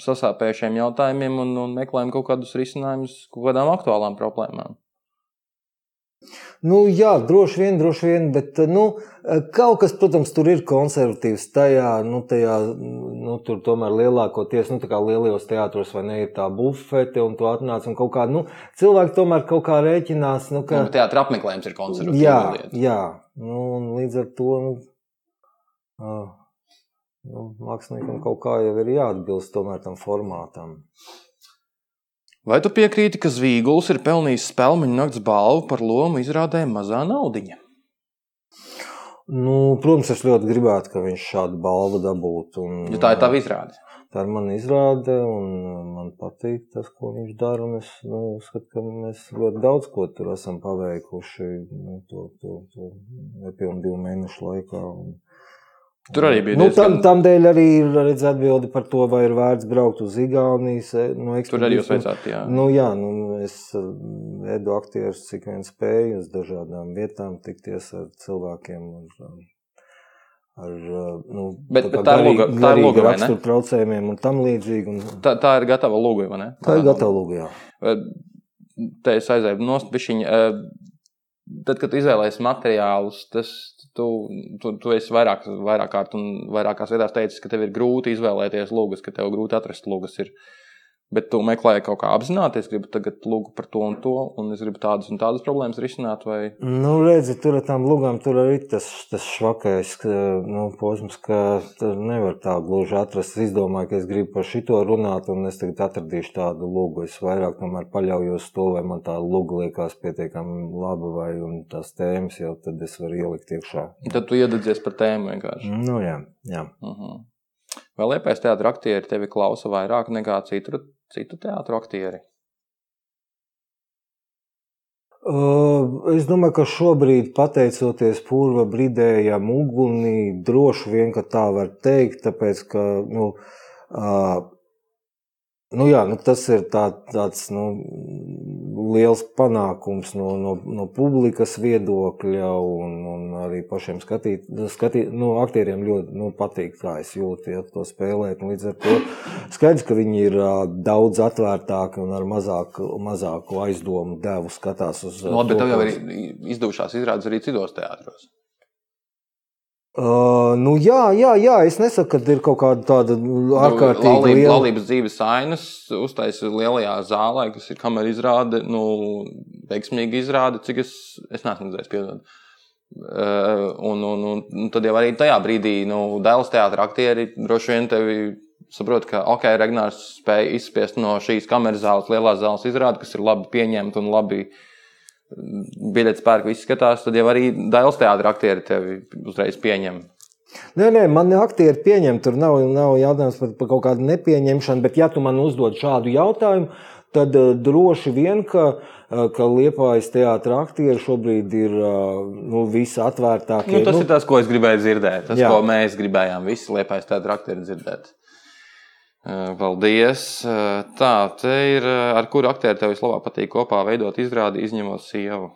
sasāpējušiem jautājumiem un, un meklējam kaut kādus risinājumus kaut kādām aktuālām problēmām. Nu, jā, droši vien, droši vien, bet nu, kaut kas, protams, tur ir konservatīvs tajā, nu, tajā nu, tur tomēr lielākoties, nu, tā kā lielajos teātros vai ne, ir tā bufete, un tu atnāc un kaut kā, nu, cilvēki tomēr kaut kā rēķinās, nu, ka. Nu, teātra apmeklējums ir konservatīvs. Jā, jā, nu, un līdz ar to, nu, uh, nu, māksliniekam kaut kā jau ir jāatbilst tomēr tam formātam. Vai tu piekrīti, ka Zvīguls ir pelnījis spēļu nakts balvu par lomu izrādē mazā naudiņa? Nu, protams, es ļoti gribētu, ka viņš šādu balvu dabūtu. Un, ja tā ir tava izrāde. Tā ir mana izrāde, un man patīk tas, ko viņš dara. Es nu, uzskatu, ka mēs ļoti daudz ko tur esam paveikuši nu, to, to, to nepilnu divu mēnešu laikā. Un, Tur arī bija. Nu, tam, tam dēļ arī ir atbildi par to, vai ir vērts braukt uz Igaunijas. Nu, Tur arī jūs veicāt, jā. Nu, jā, nu, es vedu aktierus, cik vien spēju uz dažādām vietām tikties ar cilvēkiem. Ar, ar, nu, bet, bet tā ir lūga, tā ir lūga, rakstur traucējumiem un tam līdzīgi. Un... Tā, tā ir gatava lūga, vai ne? Tā ir gatava lūga, jā. Te es aizēju nost bišķiņu. Tad, kad izvēlējies materiālus, tas tu, tu, tu esi vairāk, vairāk kārt un vairākās vietās teicis, ka tev ir grūti izvēlēties lūgas, ka tev grūti atrast lūgas. Ir. Bet tu meklēji kaut kā apzināties, gribi tagad lūgt par to un to, un es gribu tādas un tādas problēmas risināt. Vai... Nu, redzi, tur ar tām lūgām tur arī tas, tas švakais nu, posms, ka nevar tā gluži atrast. Es izdomāju, ka es gribu par šito runāt, un es tagad atradīšu tādu lūgu. Es vairāk tomēr paļaujos to, vai man tā lūga liekas pietiekami laba, vai tās tēmas jau tad es varu ielikt iekšā. Tad tu iededzies par tēmu vienkārši. Nu, jā, jā. Uh mhm. -huh. Vai liepais teātris aktieri tevi klausa vairāk nekā citu citu teātru aktieri? Uh, es domāju, ka šobrīd, pateicoties purva brīdējam ugunī, droši vien, tā var teikt, tāpēc, ka, nu, uh, nu jā, nu tas ir tā, tāds, nu, liels panākums no, no, no publikas viedokļa, un, un arī pašiem skatīt, skatīt, nu, aktieriem ļoti nu, patīk, kā es jūtu, ja to spēlēt. Līdz ar to skaidrs, ka viņi ir daudz atvērtāki un ar mazāku, mazāku aizdomu devu skatās uz. No, bet tev jau ir izdevušās izrādes arī citos teātros. Uh, nu, jā, jā, jā, es nesaku, ka ir kaut kāda tāda ārkārtīgi nu, laulība, liela. Laulības dzīves ainas uztaisīja lielajā zālē, kas ir kamera izrāde, nu, veiksmīgi izrāde, cik es, es neesmu redzējis, piedod. Uh, un, un, un, un tad jau arī tajā brīdī, nu, dēls teātra aktieri droši vien tevi saprot, ka, ok, Regnārs spēja izspiest no šīs kameras zāles, lielās zāles izrādi, kas ir labi pieņemta un labi uh, biļetes pērk, viss skatās, tad jau arī Dailas teātris aktieri tevi uzreiz pieņem. Nē, nē, man aktieri pieņem. Tur nav, nav jautājums par, par kaut kādu nepieņemšanu, bet ja tu man uzdod šādu jautājumu, tad uh, droši vien, ka, uh, ka Liepājas teātris aktieri šobrīd ir uh, nu, visatvērtākie. Nu, tas nu, ir tas, ko es gribēju dzirdēt. Tas, jā. ko mēs gribējām visi Liepājas teātris aktieri dzirdēt. Paldies! Tā, te ir ar kuru aktieru tev vislabāk patīk kopā veidot izrādi, izņemot sievu.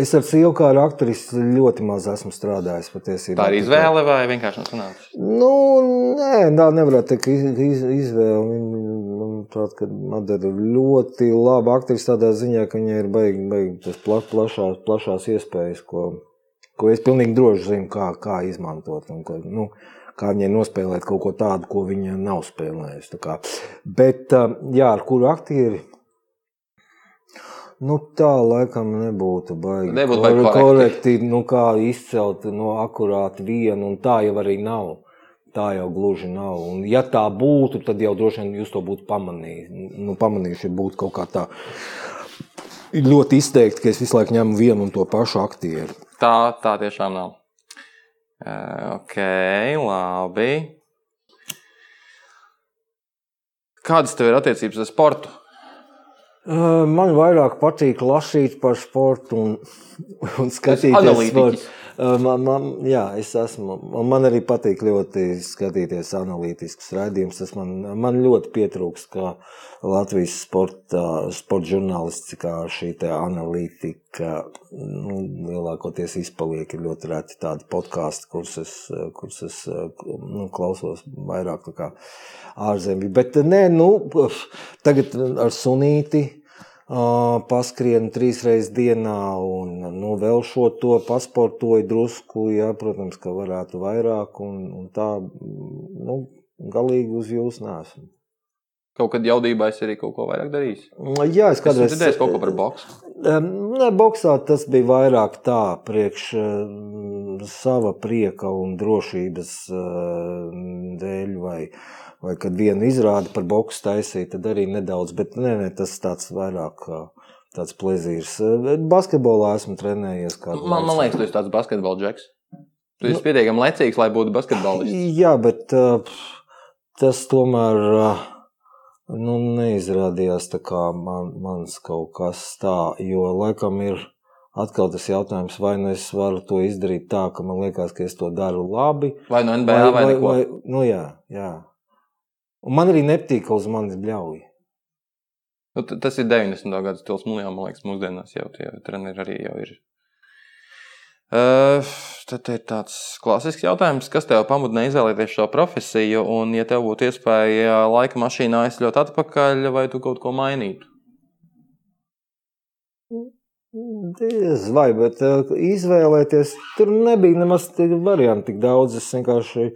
Es ar sievu kā ar aktrisi ļoti maz esmu strādājis. Patiesībā. Tā ir izvēle vai vienkārši sanāca? Nu, nē, tā nevarētu teikt, iz, izvēle. Manuprāt, ka Madara ir ļoti laba aktrise tādā ziņā, ka viņai ir baigi, baigi tas pla, plašās, plašās iespējas, ko, ko es pilnīgi droši zinu, kā, kā izmantot. Un, ka, nu, kā viņai nospēlēt kaut ko tādu, ko viņa nav spēlējusi. Bet, jā, ar kuru aktieri? Nu, tā laikam nebūtu baigi. Nebūtu baigi korekti. nu, kā izcelt no nu, akurāti vienu, un tā jau arī nav. Tā jau gluži nav. Un, ja tā būtu, tad jau droši vien jūs to būtu pamanījuši. Nu, pamanījuši, būtu kaut kā tā ļoti izteikti, ka es visu laiku ņemu vienu un to pašu aktieru. Tā, tā tiešām nav. Ok, labi. Kādas tev ir attiecības ar sportu? Man vairāk patīk lasīt par sportu un, un skatīties sportu. Man, man, jā, es esmu. Man arī patīk ļoti skatīties analītiskus raidījumus. Tas man, man ļoti pietrūkst, kā Latvijas sporta, sporta žurnālistikā šī analītika nu, lielākoties izpaliek. Ir ļoti reti tādi podkāsti, kurus es, kurus es nu, klausos vairāk ārzemju. Bet nē, nu, tagad ar sunīti uh, paskrien trīs reizes dienā un nu, vēl šo to pasportoju drusku. Jā, protams, ka varētu vairāk un, un tā, nu, galīgi uz jūs nesmu. Kaut kad jaudībā es arī kaut ko vairāk darīju. Jā, es Kādreiz dzirdēju kaut ko par boksu. Ne, boxā tas bija vairāk tā, priekš uh, sava prieka un drošības uh, dēļ, vai, vai kad vienu izrādi par boksu taisīja, tad arī nedaudz, bet nē, nē, tas tāds vairāk tāds plezīrs. Basketbolā esmu trenējies kādu Man, man liekas, tu esi tāds basketbola džeks. Tu esi pietiekami lecīgs, lai būtu basketbolists. Jā, bet uh, tas tomēr uh, nu, neizrādījās man, mans kaut kas tā, jo laikam ir atkal tas jautājums, vai nu es varu to izdarīt tā, ka man liekas, ka es to daru labi. Vai no NBA vai, vai, vai? Vai, nu jā, jā. Un man arī nepatīk, ka uz manis bļauj. Nu, tas ir 90. gada stils. Mūlijā, man liekas, mūsdienās jau tie treneri arī jau ir. Uh, tad ir tāds klasisks jautājums, kas tev pamudināja izvēlēties šo profesiju, un, ja tev būtu iespēja laika mašīnā aizļaut atpakaļ, vai tu kaut ko mainītu? Diez vai, bet uh, izvēlēties tur nebija nemaz tik varianti tik daudz. Es vienkārši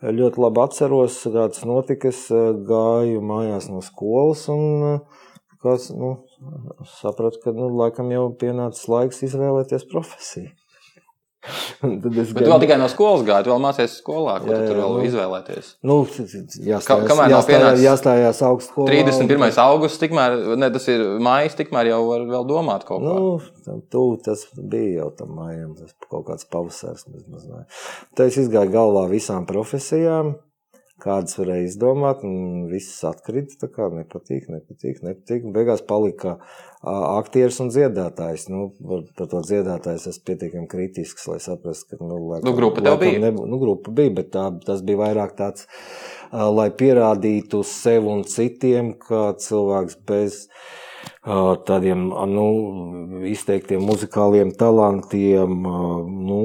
ļoti labi atceros, kāds notika. Es uh, gāju mājās no skolas un uh, kāds, nu, sapratu, ka nu, laikam jau pienācis laiks izvēlēties profesiju. Un tad es tu vēl tikai no skolas gāji, tu vēl mācījies skolā, ko Jā, tu tur jā, vēl nu. izvēlēties. Nu, Ka- jāstājās, kamēr nav jāstājās, jāstājās augstskolā. 31. augusts, tikmēr, ne, tas ir mājas, tikmēr jau var vēl domāt kaut ko. Nu, tuvu tas bija jau tam mājām, tas kaut kāds pavasars. Tā es izgāju galvā visām profesijām, kādas varēja izdomāt, un viss atkrita. Tā kā nepatīk, nepatīk, nepatīk. Un beigās palika aktieris un dziedātājs. Nu, par, to dziedātājs esmu pietiekami kritisks, lai saprastu, ka. Nu, laikam, Nu, grupa tev bija? Nebū, nu, grupa bija, bet tā, tas bija vairāk tāds, lai pierādītu sev un citiem, ka cilvēks bez tādiem nu, izteiktiem muzikāliem talantiem nu,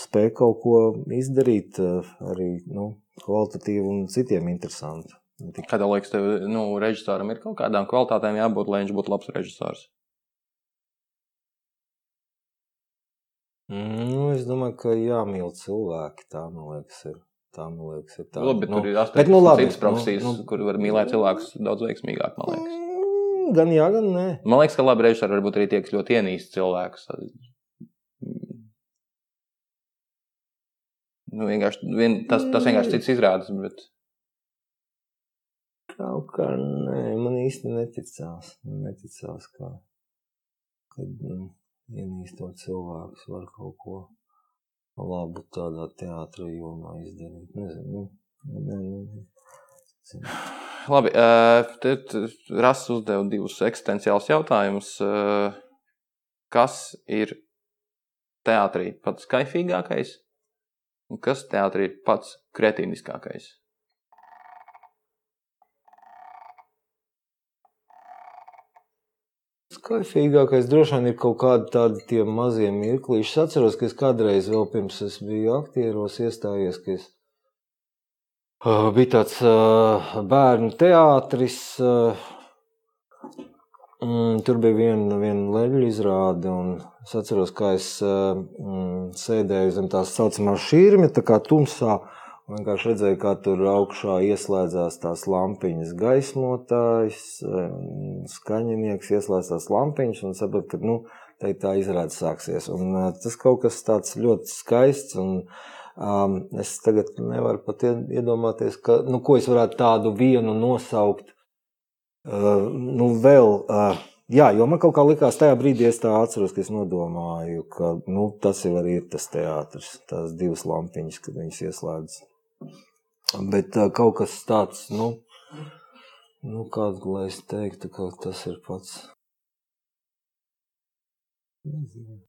spēj kaut ko izdarīt arī nu, kvalitatīvi un citiem tikai- Kādā liekas, tev nu, režisoram ir kaut kādām kvalitātēm jābūt, lai viņš būtu labs režisors? Nu, es domāju, ka jāmīl cilvēki. Tā man liekas, ir. Tā, man liekas, ir tā. Labi, bet nu, tur ir bet, nu, labi, citas profesijas, nu, nu, nu, kur var mīlēt cilvēkus daudz veiksmīgāk. Mm, Gan jā, gan nē. Man liekas, ka labi režisori var būt arī tie, kas ļoti ienīst cilvēkus. Nu, vienkārši, vien, tas, tas vienkārši cits izrādes, bet Kaut kā nē, man īsti neticās. Neticās, ka, kad nu, ienīstot cilvēkus var kaut ko labu tādā teātrī jomā izdarīt. Nezinu, nu, ne, ne, ne. labi. Uh, tad Rasts uzdeva divus eksistenciālus jautājumus. Uh, kas ir teātrī pats kaifīgākais? Un kas teātrī ir pats kretīniskākais? Skaidrākais droši vien ir kaut kādi tādi tie mazie mirklīši. Es atceros, ka es kādreiz vēl pirms es biju aktieros iestājies, ka es uh, bija tāds uh, bērnu teātris. Uh, mm, tur bija viena, viena leļu izrāde, un es atceros, kā es uh, mm, sēdēju zem tās saucamā šķirmja, tā kā tumsā. un Vienkārši redzēju, kā tur augšā ieslēdzās tās lampiņas, gaismotājs, um, skaņinieks, ieslēdz tās lampiņas un sapratu, ka nu, tā, tā izrāde sāksies. Un, uh, tas kaut kas tāds ļoti skaists. Un, um, es tagad nevaru pat ie- iedomāties, ka, nu, ko es varētu tādu vienu nosaukt. Uh, nu, vēl, uh, jā, jo man kaut kā likās tajā brīdī, es tā atceros, ka es nodomāju, ka nu, tas jau ir tas teātris, tās divas lampiņas, kad viņas ieslēdz. Bet uh, kaut kas tāds, nu, nu kāds, lai es teiktu, ka tas ir pats. Nezinu.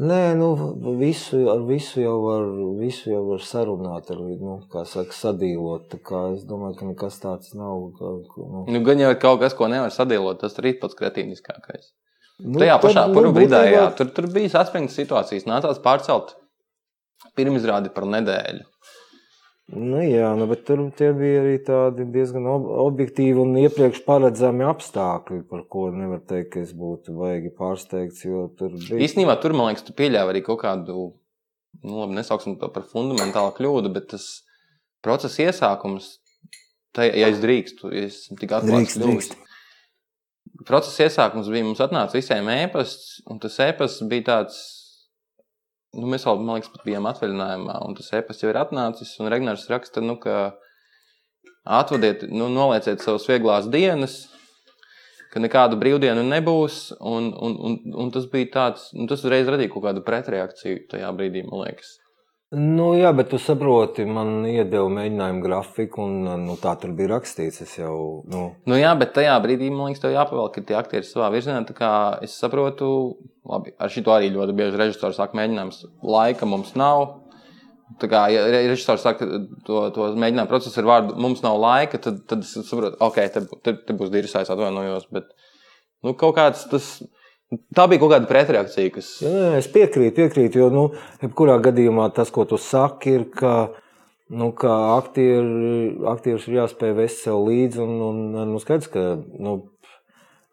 Nē, nu, visu, ar visu jau var, visu jau var sarunāt, ar, nu, kā saka, sadīlot. Kā es domāju, ka nekas tāds nav. Ka, nu, Nu, gan jau ir kaut kas, ko nevar sadēlot, tas arī pats kretīniskākais. nu, Tajā tad, pašā nu, purvvidē, jā, tur, tur bija saspringtas situācijas. Nācās pārcelt pirmizrādi par nedēļu. Nu, jā, nu, bet tur bija arī tādi diezgan ob objektīvi un iepriekš paredzami apstākļi, par ko nevar teikt, ka es būtu baigi pārsteigts. Tur bija... Īstenībā tur, man liekas, tu pieļāvi arī kaut kādu, nu, labi, nesauksim to par fundamentālu kļūdu, bet tas procesa iesākums, tā, ja es drīkstu, ja es tik atklāts drīkst. Procesa iesākums bija, mums atnāca visiem ēpasts, un tas ēpasts bija tāds, nu, mēs vēl, man liekas, pat bijām atvaļinājumā, un tas ēpasts jau ir atnācis, un Regnārs raksta, nu, ka atvadiet, nu, nolieciet savas vieglās dienas, ka nekādu brīvdienu nebūs, un, un, un, un tas bija tāds, nu, tas uzreiz radīja kaut kādu pretreakciju tajā brīdī, man liekas. Nu, jā, bet tu saproti, man iedeva mēģinājumu grafiku, un nu, tā tur bija rakstīts. Jau. Nu... Nu, jā, bet tajā brīdī man liekas, tev jāpavēl, ka tie aktieri savā virzienā. Es saprotu, labi, ar šo arī ļoti bieži režisors saka, mēģinājums laika mums nav. Tā kā ja režisors saka, to, to mēģinājumu procesu ar vārdu, mums nav laika, tad, tad es saprotu, ok, te, te, te būs dirzs, atvainojos. Bet nu, kaut kāds tas Tā bija kaut kāda pretreakcija. Kas... Jā, es piekrītu, piekrītu, jo, nu, jebkurā gadījumā tas, ko tu saki, ir, ka, nu, ka aktieri, aktieris ir jāspēj vest sev līdzi. Un, un, nu, skaidrs, ka nu,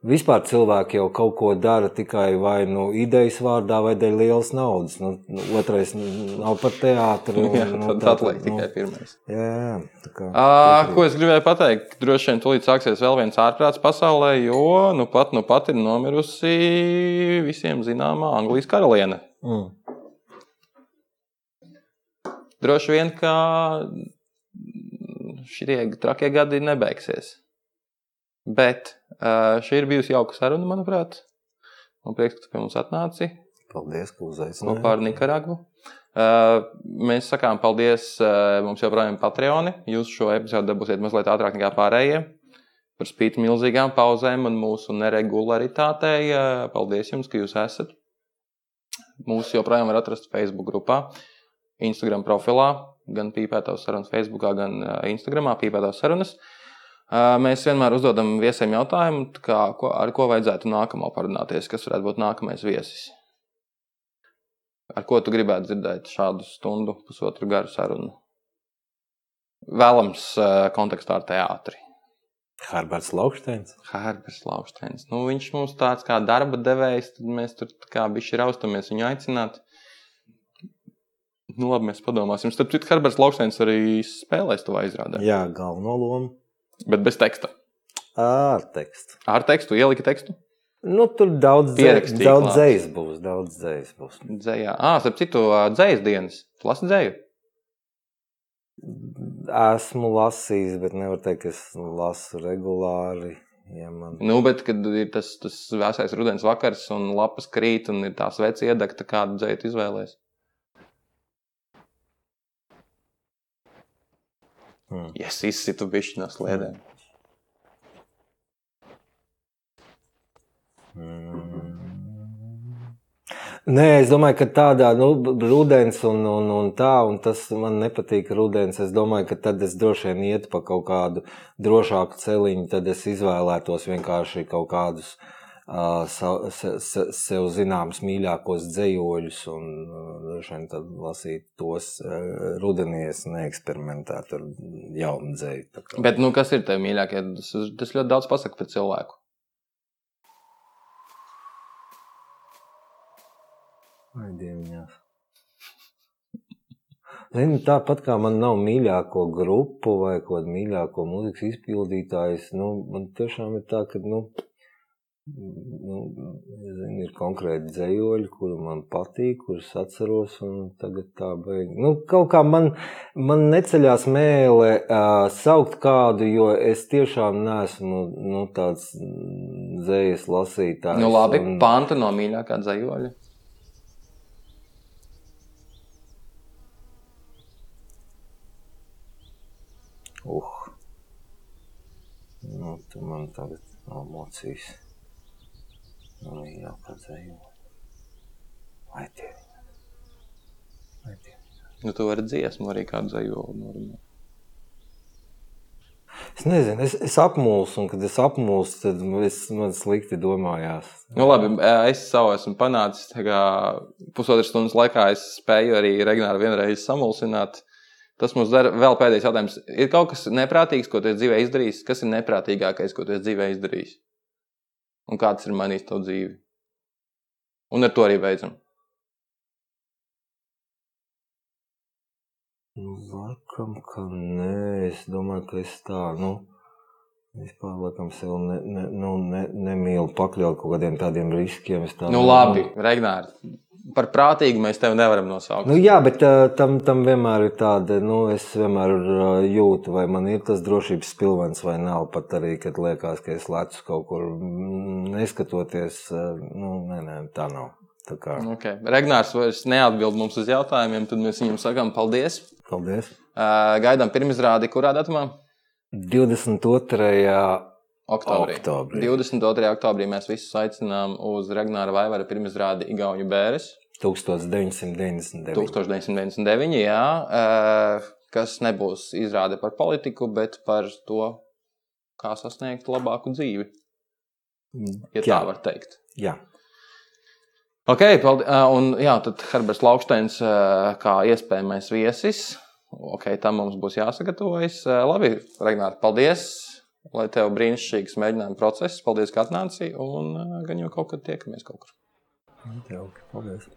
Vispār cilvēki jau kaut ko dara tikai vai nu idejas vārdā, vai dēļ lielas naudas. Nu, nu, otrais nav par teātri. Un, jā, nu, tad atliek nu, tikai pirmais. Jā, jā, kā, à, ko es gribēju pateikt? Droši vien tūlīt sāksies vēl viens ārprāts pasaulē, jo nu pat, nu pat ir nomirusi visiem zināmā Anglijas karaliene. Mm. Droši vien, ka šie trakie gadi nebeigsies. Bet šī ir bijusi jauka saruna, manuprāt. Man prieks, ka tu pie mums atnāci. Paldies, ka uzaicināji. Kopā ar Nikaragvu. Mēs sakām paldies mums joprojām Patreoni. Jūs šo epizodu dabūsiet mazliet ātrāk nekā pārējie. Par spīti milzīgām pauzēm un mūsu neregularitātei. Paldies jums, ka jūs esat. Mūsu joprojām var atrast Facebook grupā, Instagram profilā, gan pīpētās sarunas Facebookā, gan Instagramā pīpētās sarunas. Uh, Mēs vienmēr uzdodam viesiem jautājumu, kā, ko, ar ko vajadzētu nākamo parunāties, kas varētu būt nākamais viesis. Ar ko tu gribētu dzirdēt šādu stundu, pusotru garu sarunu? Vēlams kontekstā ar teātri. Herberts Lauksteins. Herberts Lauksteins. Nu, viņš mums tāds kā darba devējs, tad mēs tur kā bišķi raustamies viņu aicināt. Nu, labi, mēs padomāsim. Starp citu, Herberts Lauksteins arī spēlēs to izrādē. Jā, galveno lomu. Bet bez teksta. Ar tekstu. Ar tekstu, ielika tekstu. Nu, tur daudz dzējas būs. Daudz dzējas būs. Dzējā. Ah, starp citu, dzējas dienas. Tu lasi dzēju? Esmu lasījis, bet nevaru teikt, ka es lasu regulāri. Ja man... Nu, bet, kad ir tas, tas vēsais rudens vakars un lapas krīt un ir tā sveci iedegta, kādu dzēju izvēlēsies? Mm. Ja es izsitu bišķi no slēdēm. Mm. Nē, es domāju, ka tādā nu, rudens un, un, un tā, un tas man nepatīk rudens. Es domāju, ka tad es droši vien ietu pa kaut kādu drošāku celiņu, tad es izvēlētos vienkārši kaut kādus uh, sev, sev zināmus mīļākos dzējoļus, un vien tad lasīt tos rudenī, es neeksperimentētu ar jaunu dzēju. Bet, nu, kas ir tev mīļākie? Tas, tas ļoti daudz pasaka par cilvēku. Vai dieviņās. Zini, tāpat kā man nav mīļāko grupu vai kādu mīļāko mūzikas izpildītāju, nu, man tiešām ir tā, ka, nu, Nu, zinu, ir konkrēti dzējoļi, kuri man patīk, kurus atceros. Tagad tā beigas. Nu, kaut kā man, man neceļās mēlē uh, saukt kādu, jo es tiešām neesmu nu, tāds dzējas lasītājs. Nu, labi, un... panta no mīļākā dzējoļa. Uh. Nu, tu man tagad emocijas. Nu, jau padzēju. Vai tie? Vai tie? Nu, tu vari dziesmu arī kādu dzējolu norunāt. Es nezinu, es, es apmulsu, un kad es apmulsu, tad es, man slikti domājās. Nu, labi, es savu esmu panācis. Pusotras stundas laikā es spēju arī Regnāru vienreiz samulsināt. Tas mums dara vēl pēdējais jautājums. Ir kaut kas neprātīgs, ko tu dzīvē izdarījis? Kas ir neprātīgākais, ko tu dzīvē izdarījis? Un kāds ir mainījis tavu dzīvi? Un ar to arī beidzam. Nu, Laikam, ka nē, es domāju, ka es tā, nu, vispār, laikam, sev ne, ne, nu, ne, nemīlu pakļaut kaut kādiem tādiem riskiem. Es tā, Nu, labi, Regnār. Par prātīgu mēs tevi nevaram nosaukt. Nu, jā, bet uh, tam, tam vienmēr ir tāda, nu, es vienmēr uh, jūtu, vai man ir tas drošības pilvens vai nav. Pat arī, kad liekas, ka es lecu kaut kur mm, neskatoties, uh, nu, nē, nē, tā nav. Tā kā, Okay. Regnārs vairs neatbild mums uz jautājumiem, tad mēs viņam sakām paldies. paldies. Uh, gaidām pirmizrādi, kurā datumā? 22. Oktobrī. Oktobrī. 22. oktobrī mēs visus aicinām uz Regnāra Vaivara pirmizrādi Igauniju Bēres. 1999. 1999. Jā, uh, kas nebūs izrāde par politiku, bet par to, kā sasniegt labāku dzīvi. Ja tā Jā. var teikt. Jā. Ok, paldies. Un jā, tad Herberts Lauksteins uh, kā iespējamais viesis. Ok, tam mums būs jāsagatavojas. Uh, Labi, Regnār, paldies. Lai tev brīnišķīgs mēģinājuma process. Paldies, ka atnāci. Un uh, gan jau kaut kad tiekamies kaut kur. Jauki, paldies.